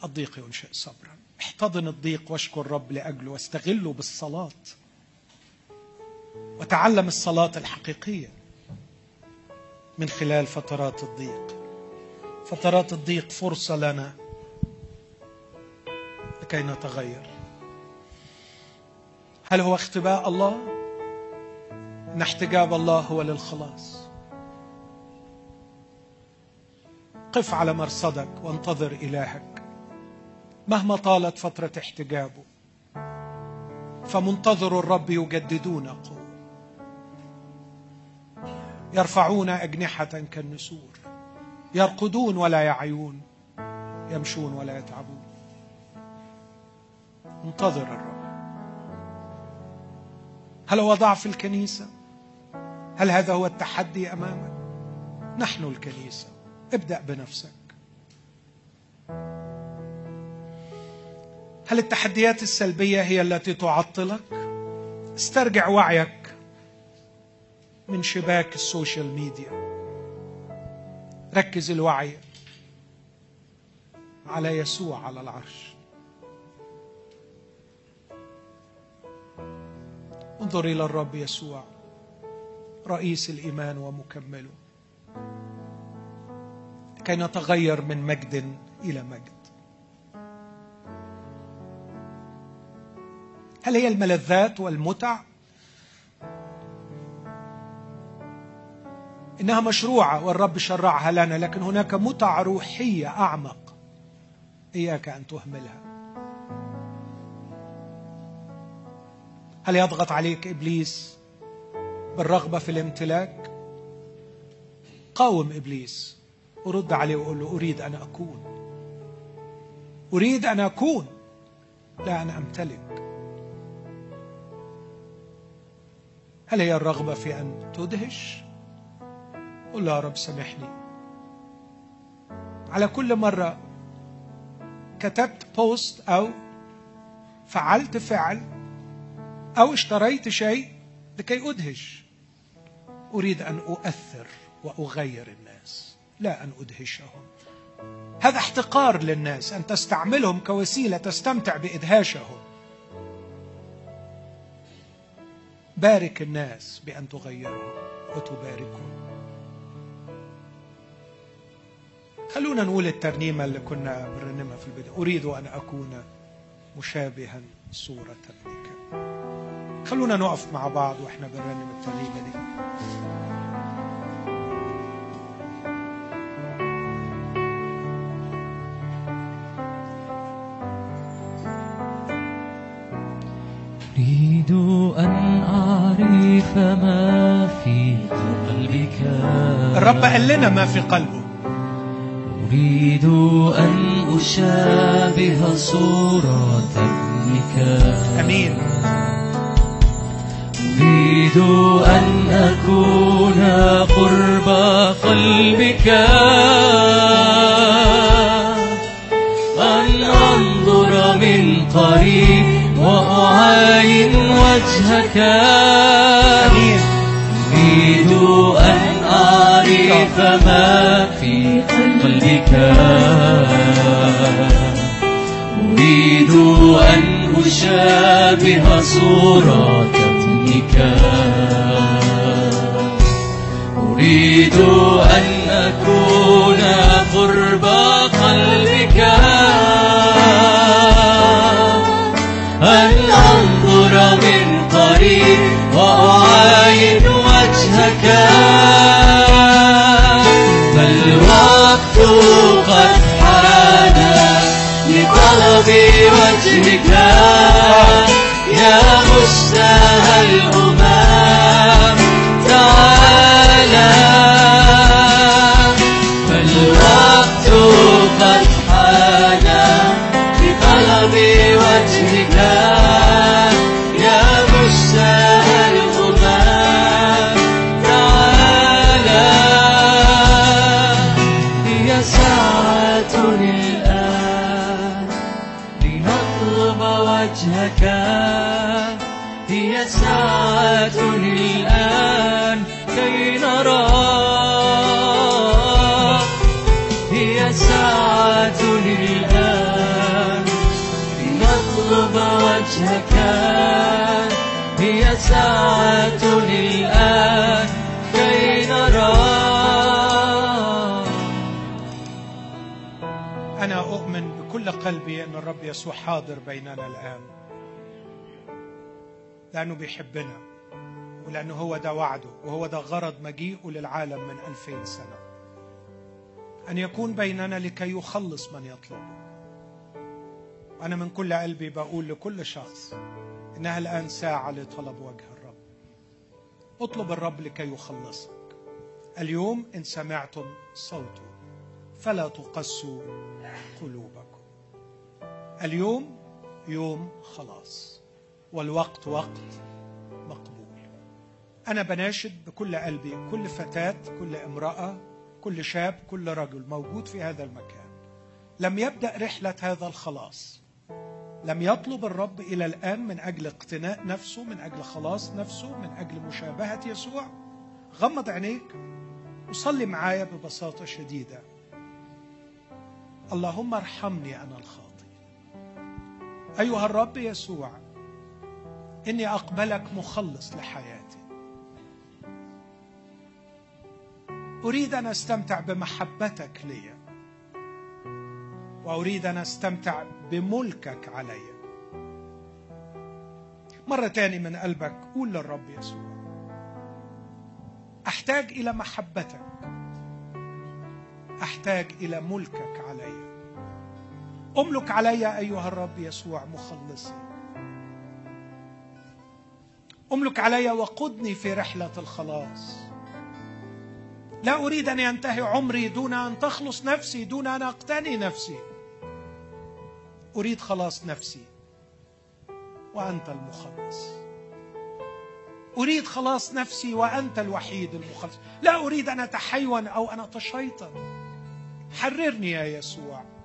الضيق ينشئ صبرا. احتضن الضيق واشكر الرب لأجله واستغله بالصلاة. وتعلم الصلاة الحقيقية. من خلال فترات الضيق. فترات الضيق فرصة لنا لكي نتغير. هل هو اختباء الله؟ إن احتجاب الله هو للخلاص. قف على مرصدك وانتظر إلهك. مهما طالت فترة احتجابه فمنتظر الرب يجددون قوة يرفعون أجنحة كالنسور يرقدون ولا يعيون يمشون ولا يتعبون. انتظر الرب. هل هو ضعف الكنيسة؟ هل هذا هو التحدي أمامك؟ نحن الكنيسة. ابدأ بنفسك. هل التحديات السلبية هي التي تعطلك؟ استرجع وعيك. من شباك السوشيال ميديا. ركز الوعي على يسوع على العرش. انظر إلى الرب يسوع رئيس الإيمان ومكمله. كي نتغير من مجد إلى مجد. هل هي الملذات والمتع؟ إنها مشروعة والرب شرعها لنا لكن هناك متع روحية أعمق. إياك أن تهملها. هل يضغط عليك إبليس بالرغبة في الامتلاك؟ قاوم إبليس ورد عليه وقول له أريد أن أكون. أريد أن أكون لا أن أمتلك. هل هي الرغبة في أن تدهش؟ قل يا رب سامحني. على كل مرة كتبت بوست أو فعلت فعل أو اشتريت شيء لكي أدهش. أريد أن أؤثر وأغير الناس لا أن أدهشهم. هذا احتقار للناس أن تستعملهم كوسيلة تستمتع بإدهاشهم. بارك الناس بأن تغيرهم وتباركهم. خلونا نقول الترنيمة اللي كنا بنرنمها في البداية. أريد أن أكون مشابها صورة ابنك خلونا نقف مع بعض وإحنا بنرنم الترنيمة دي. أريد أن أعرف ما في قلبك. الرب قال لنا ما في قلبه. أريد أن أشابه صورة ابنك أمين. أريد أن أكون قرب قلبك. أن أنظر من قريب وأعاين وجهك. أريد أن أعرف ما في قلبك أريد أن أشابه صورة ابنك أريد أن أكون قرب قلبك. أن أنظر من قريب. لطلب يسوع حاضر بيننا الآن. لأنه بيحبنا ولأنه هو ده وعده وهو ده غرض مجيئه للعالم من ألفين سنة. أن يكون بيننا لكي يخلص من يطلبه وأنا من كل قلبي بقول لكل شخص إنها الآن ساعة لطلب وجه الرب. اطلب الرب لكي يخلصك. اليوم إن سمعتم صوته فلا تقسوا قلوبكم. اليوم يوم خلاص والوقت وقت مقبول. أنا بناشد بكل قلبي كل فتاة كل امرأة كل شاب كل رجل موجود في هذا المكان. لم يبدأ رحلة هذا الخلاص. لم يطلب الرب إلى الآن من أجل اقتناء نفسه من أجل خلاص نفسه من أجل مشابهة يسوع. غمض عينيك. وصلي معايا ببساطة شديدة. اللهم ارحمني أنا الخاطئ. أيها الرب يسوع إني أقبلك مخلص لحياتي. أريد أن أستمتع بمحبتك لي وأريد أن أستمتع بملكك علي. مرة تاني من قلبك قول للرب يسوع أحتاج إلى محبتك أحتاج إلى ملكك أملك علي أيها الرب يسوع مخلصي. أملك علي وقدني في رحلة الخلاص. لا أريد أن ينتهي عمري دون أن تخلص نفسي دون أن أقتني نفسي. أريد خلاص نفسي. وأنت المخلص. أريد خلاص نفسي وأنت الوحيد المخلص. لا أريد أن أتحيون أو أن أتشيطن. حررني يا يسوع.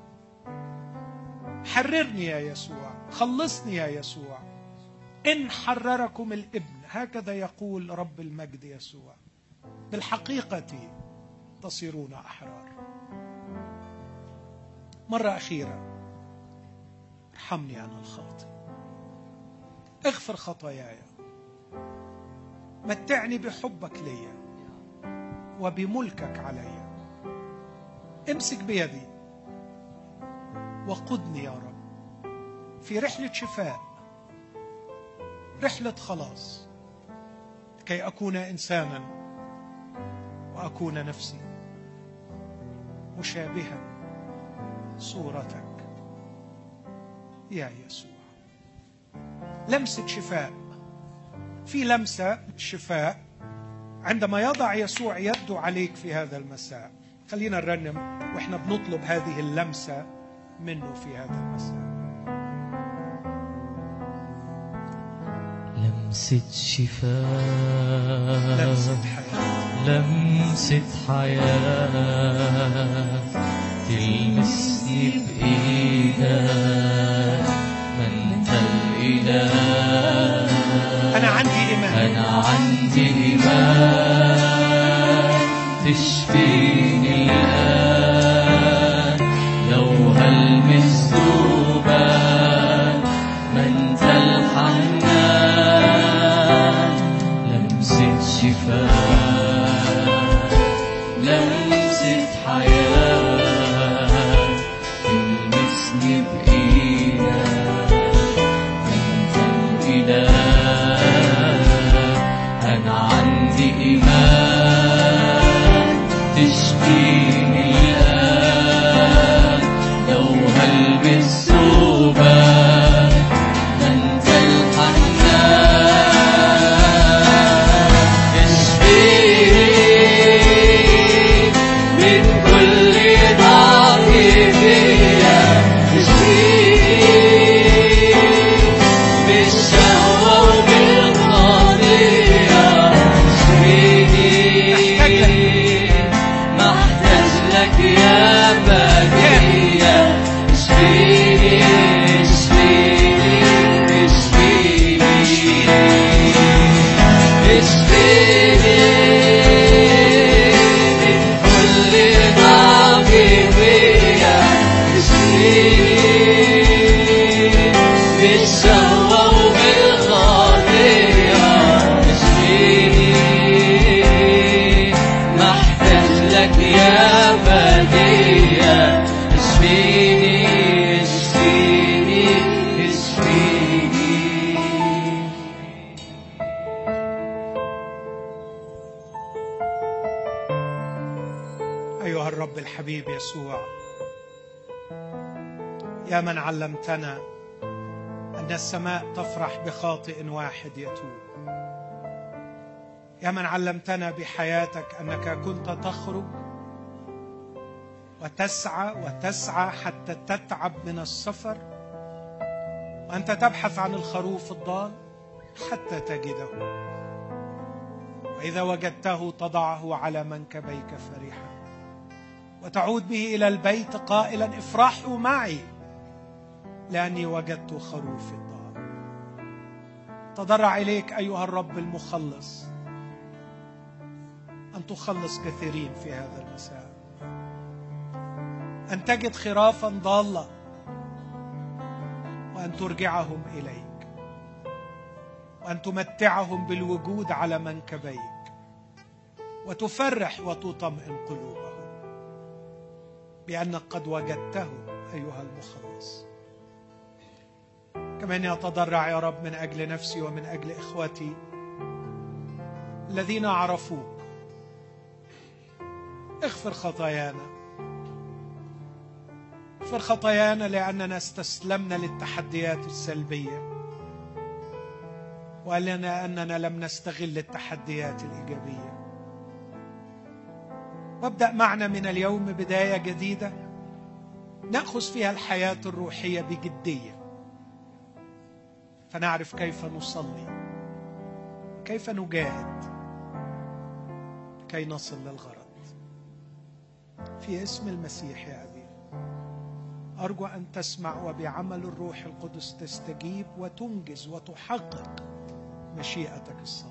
حررني يا يسوع خلصني يا يسوع. إن حرركم الإبن هكذا يقول رب المجد يسوع. بالحقيقة تصيرون أحرار. مرة أخيرة ارحمني أنا الخاطئ. اغفر خطاياي. متعني بحبك لي وبملكك علي. امسك بيدي. وقدني يا رب. في رحلة شفاء. رحلة خلاص. كي أكون إنسانا وأكون نفسي مشابها صورتك. يا يسوع. لمسة شفاء. في لمسة شفاء. عندما يضع يسوع يده عليك في هذا المساء. خلينا نرنم وإحنا بنطلب هذه اللمسة. منه في هذا المساء. لمسة شفاء. لمسه حياة. لمسة حياة. تلمسني بإيدك ما أنت الإله. أنا عندي إيمان. أنا عندي إيمان. تشفيني الآن. promise من علمتنا أن السماء تفرح بخاطئ واحد يتوب. يا من علمتنا بحياتك أنك كنت تخرج وتسعى وتسعى حتى تتعب من السفر وأنت تبحث عن الخروف الضال حتى تجده. وإذا وجدته تضعه على منكبيك فرحا وتعود به إلى البيت قائلا افرحوا معي. لاني وجدت خروفي الضال تضرع إليك أيها الرب المخلص أن تخلص كثيرين في هذا المساء. أن تجد خرافا ضاله وأن ترجعهم إليك. وأن تمتعهم بالوجود على منكبيك. وتفرح وتطمئن قلوبهم بأنك قد وجدته أيها المخلص. كمان يتضرع يا رب من أجل نفسي ومن أجل إخوتي الذين عرفوك. اغفر خطايانا. اغفر خطايانا لأننا استسلمنا للتحديات السلبية ولنا أننا لم نستغل التحديات الإيجابية. وابدأ معنا من اليوم بداية جديدة نأخذ فيها الحياة الروحية بجدية. فنعرف كيف نصلي. كيف نجاهد كي نصل للغرض. في اسم المسيح يا أبي. أرجو أن تسمع وبعمل الروح القدس تستجيب وتنجز وتحقق مشيئتك الصالحه